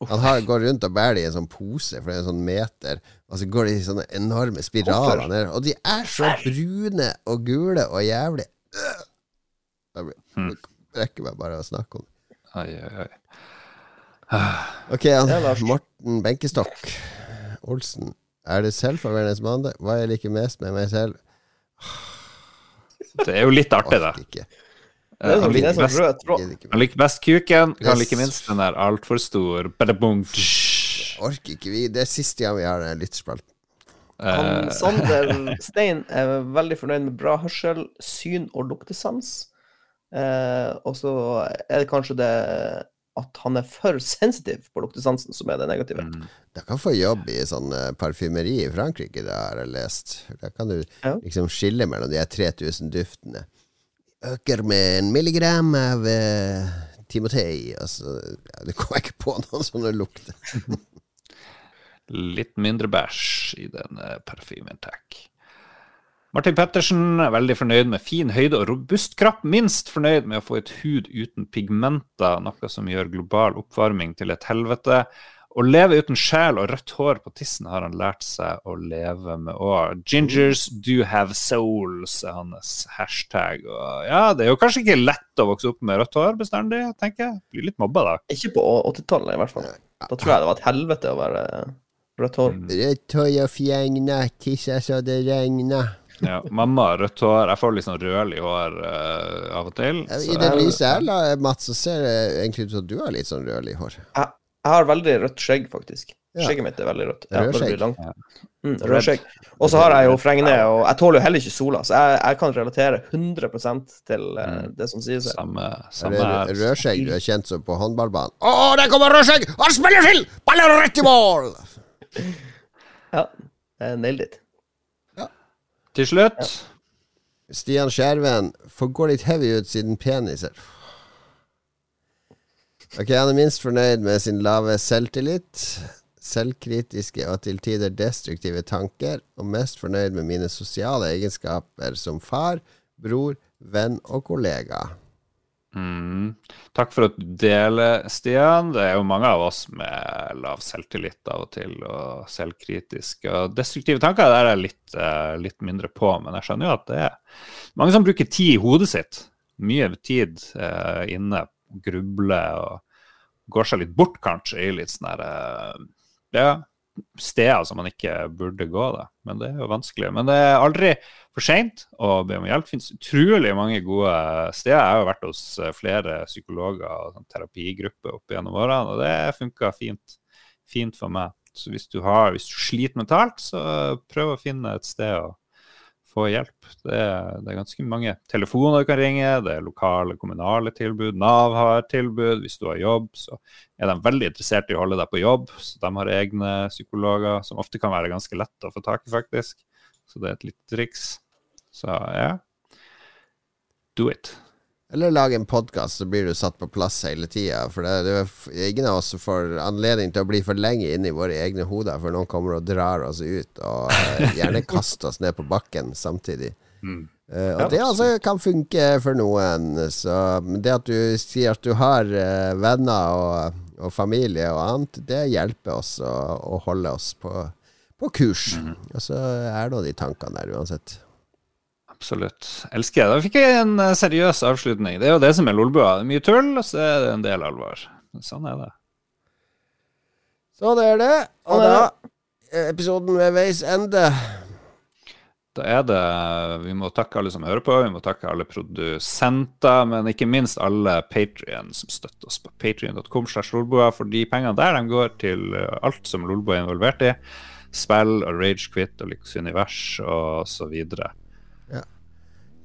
Han har, går rundt og bærer det i en sånn pose, for det er en sånn meter. Og så går de i sånne enorme spiraler ned. Og de er så brune og gule og jævlig. Jeg Hmm. meg bare å snakke om det. Oi, oi, oi. Ok, han, Morten Benkestokk Olsen. Er det self-awareness mandag? Hva jeg liker mest med meg selv? Det er jo litt artig, da. Han er liker best, han liker best kuken, han liker minst den der altfor stor badabung. Orker ikke vi. Det er siste gang vi har den lytterspalten. Eh, Sander Stein er veldig fornøyd med bra hørsel, syn og luktesans. Eh, og så er det kanskje det at han er for sensitiv på luktesansen som er det negative. mm. Du kan få jobb i sånn eh, parfymeri i Frankrike, det har jeg lest. Da kan du liksom skille mellom de 3000 duftene. Øker med en milligram av uh, Timotei. Altså, ja, det kommer ikke på noen sånne lukter. [LAUGHS] Litt mindre bæsj i den eh, parfymen, takk. Martin Pettersen er veldig fornøyd med fin høyde og robust kropp. Minst fornøyd med å få et hud uten pigmenter, noe som gjør global oppvarming til et helvete. Å leve uten sjel og rødt hår på tissen har han lært seg å leve med òg. Gingers do have souls er hans hashtag. Og ja, det er jo kanskje ikke lett å vokse opp med rødt hår bestandig, tenker jeg. Blir litt mobba da. Ikke på 80-tallet, i hvert fall. Da tror jeg det var et helvete å være rødt hår. Mm. Rødt hår og fjengna, tissa så det regna. Ja, mamma har rødt hår. Jeg får litt sånn rødlig hår uh, av og til. Så- I det lyset her, Mats, så ser det egentlig ut som du har litt sånn rødlig hår. Jeg, jeg har veldig rødt skjegg, faktisk. Ja. Skjegget mitt er veldig rødt. Ja, Rødskjegg. Mm, rødskjegg. Og så har jeg jo fregne, og jeg tåler jo heller ikke sola, så jeg, jeg kan relatere 100 til Mm. det som sies her. Samme, samme rødskjegg du er kjent som på håndballbanen? Å, der kommer rødskjegg! Han spiller til! Baller rett i mål! [LAUGHS] Ja, nailed it. Til slutt Stian Skjerven får gå litt heavy ut siden peniser. Ok, han er minst fornøyd med sin lave selvtillit, selvkritiske og til tider destruktive tanker, og mest fornøyd med mine sosiale egenskaper som far, bror, venn og kollega. Mm. Takk for at du deler, Stian. Det er jo mange av oss med lav selvtillit av og til, og selvkritiske. Og destruktive tanker der er jeg litt, uh, litt, mindre på, men jeg skjønner jo at det er mange som bruker tid i hodet sitt. Mye tid uh, inne, grubler og går seg litt bort, kanskje, i litt sånne herre uh, Ja, steder som man ikke burde gå, da. Men det er jo vanskelig. Men det er aldri for seint å be om hjelp. Det finnes utrolig mange gode steder. Jeg har jo vært hos eh, flere psykologer og sånn terapigrupper opp gjennom årene, og det funka fint, fint for meg. Så hvis du, har, hvis du sliter mentalt, så prøv å finne et sted å hjelp. Det er, det er, ganske mange telefoner du kan ringe, det er lokale, kommunale tilbud. Nav har tilbud. Hvis du har jobb, så er de veldig interessert i å holde deg på jobb. Så de har egne psykologer, som ofte kan være ganske lett å få tak i, faktisk. Så det er et lite triks. Så ja, do it. Eller lage en podkast, så blir du satt på plass hele tida. For det, det, er ingen av oss som får anledning til å bli for lenge inne i våre egne hoder, for noen kommer og drar oss ut, og uh, gjerne kaster oss ned på bakken samtidig. Mm. Uh, og ja, det altså kan funke for noen. Så det at du sier at du har uh, venner og, og, familie og annet, det hjelper oss å, å holde oss på, på kurs. Mm. Og så er nå de tankene der uansett absolutt. Elsker det. Da fikk jeg en eh, seriøs avslutning. Det er jo det som er Lolbua. Mye tull, og så er det en del alvor. Sånn er det. Sånn er det. Og da er episoden ved veis ende. Da er det Vi må takke alle som hører på, vi må takke alle produsenter, men ikke minst alle Patrion som støtter oss på patrion.com. For de pengene der de går til alt som Lolboa er involvert i. Spill og Ragequit og Lykkes univers og så videre.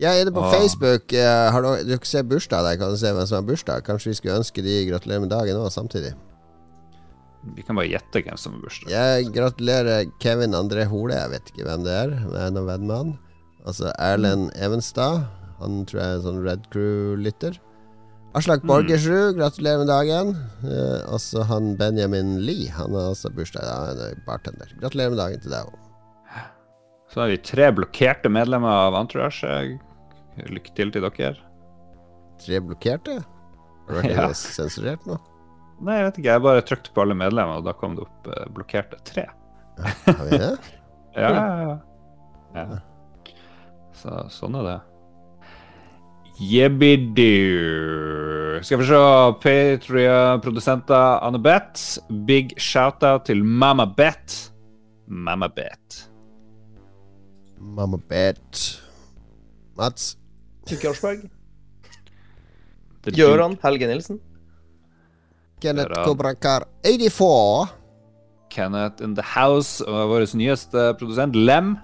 Jeg er inne på ah. Facebook. Uh, har du, du ser bursdag der, kan du se hvem som har bursdag. Kanskje vi skulle ønske de gratulerer med dagen òg, samtidig. Vi kan bare gjette hvem som har bursdag. Jeg gratulerer Kevin André Hole. Jeg vet ikke hvem det er. Jeg er noen venn med han. Altså Erlend Evenstad. Han tror jeg er en sånn Red Crew-lytter. Aslak mm. Borgersrud, gratulerer med dagen. Eh, også han Benjamin Lie. Han har også bursdag. Han er bartender. Gratulerer med dagen til deg òg. Så har vi tre blokkerte medlemmer av Entourage. Lykke til til dere. Tre blokkerte? Har du vært [LAUGHS] ja. sensurert nå? Nei, jeg vet ikke. Jeg bare trykte på alle medlemmer, og da kom det opp uh, blokkerte tre. Har vi det? [LAUGHS] ja, ja, ja. Så sånn er det. Jebbidu. Skal vi se. Patria-produsenter Anne Beth. Big shout-out til Mamma Beth. Mamma Beth. Mamma Bet. Mats? Kjørsberg. Gøran Helge Nilsen. Kenneth Kobrakar 84. Kenneth in the house. Og vår nyeste produsent, Lem.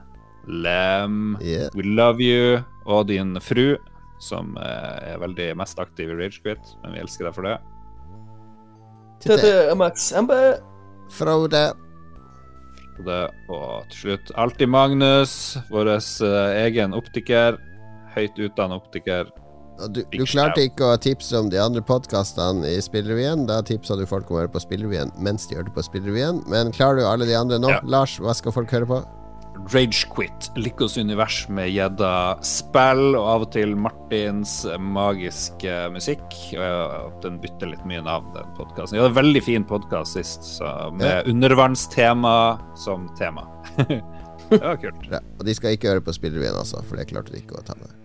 Lem, yeah. we love you. Og din fru, som eh, er veldig mest aktiv i Ragequit. Men vi elsker deg for det. Tete Mats MB. Frode det. Og til slutt alltid Magnus, vår uh, egen optiker. Høyt utdannet optiker. Du, du, klarte ikke å tipse om de andre podkastene i Spillrevyen. Da tipsa du folk om å høre på Spillrevyen mens de hørte på Spillrevyen. Men klarer du alle de andre nå? Ja. Lars, hva skal folk høre på? Ragequit, Lykkos univers med gjedda spill, og av og til Martins magiske musikk. Den bytter litt mye navn, den podkasten. Vi hadde en veldig fin podkast sist, med ja. undervannstema som tema. [LAUGHS] det var kult. Ja, og de skal ikke høre på Spillrevyen, altså, for det klarte de ikke å ta med.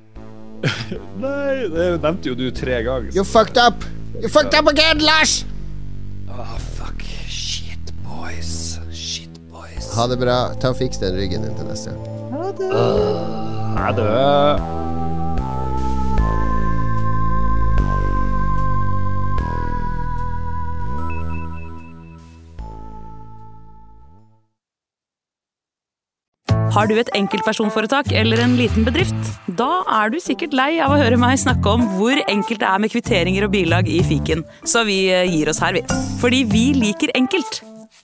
[LAUGHS] Nei, det nevnte jo du tre ganger. You fucked up! You fucked up again, Lars! Oh, fuck. Shit, boys. Ha det bra. Ta og Fiks den ryggen din til neste gang. Ha det. Uh, ha det. Har du et enkeltpersonforetak eller en liten bedrift? Da er du sikkert lei av å høre meg snakke om hvor enkelt det er med kvitteringer og bilag i fiken, så vi eh, gir oss her, vi. Fordi vi liker enkelt.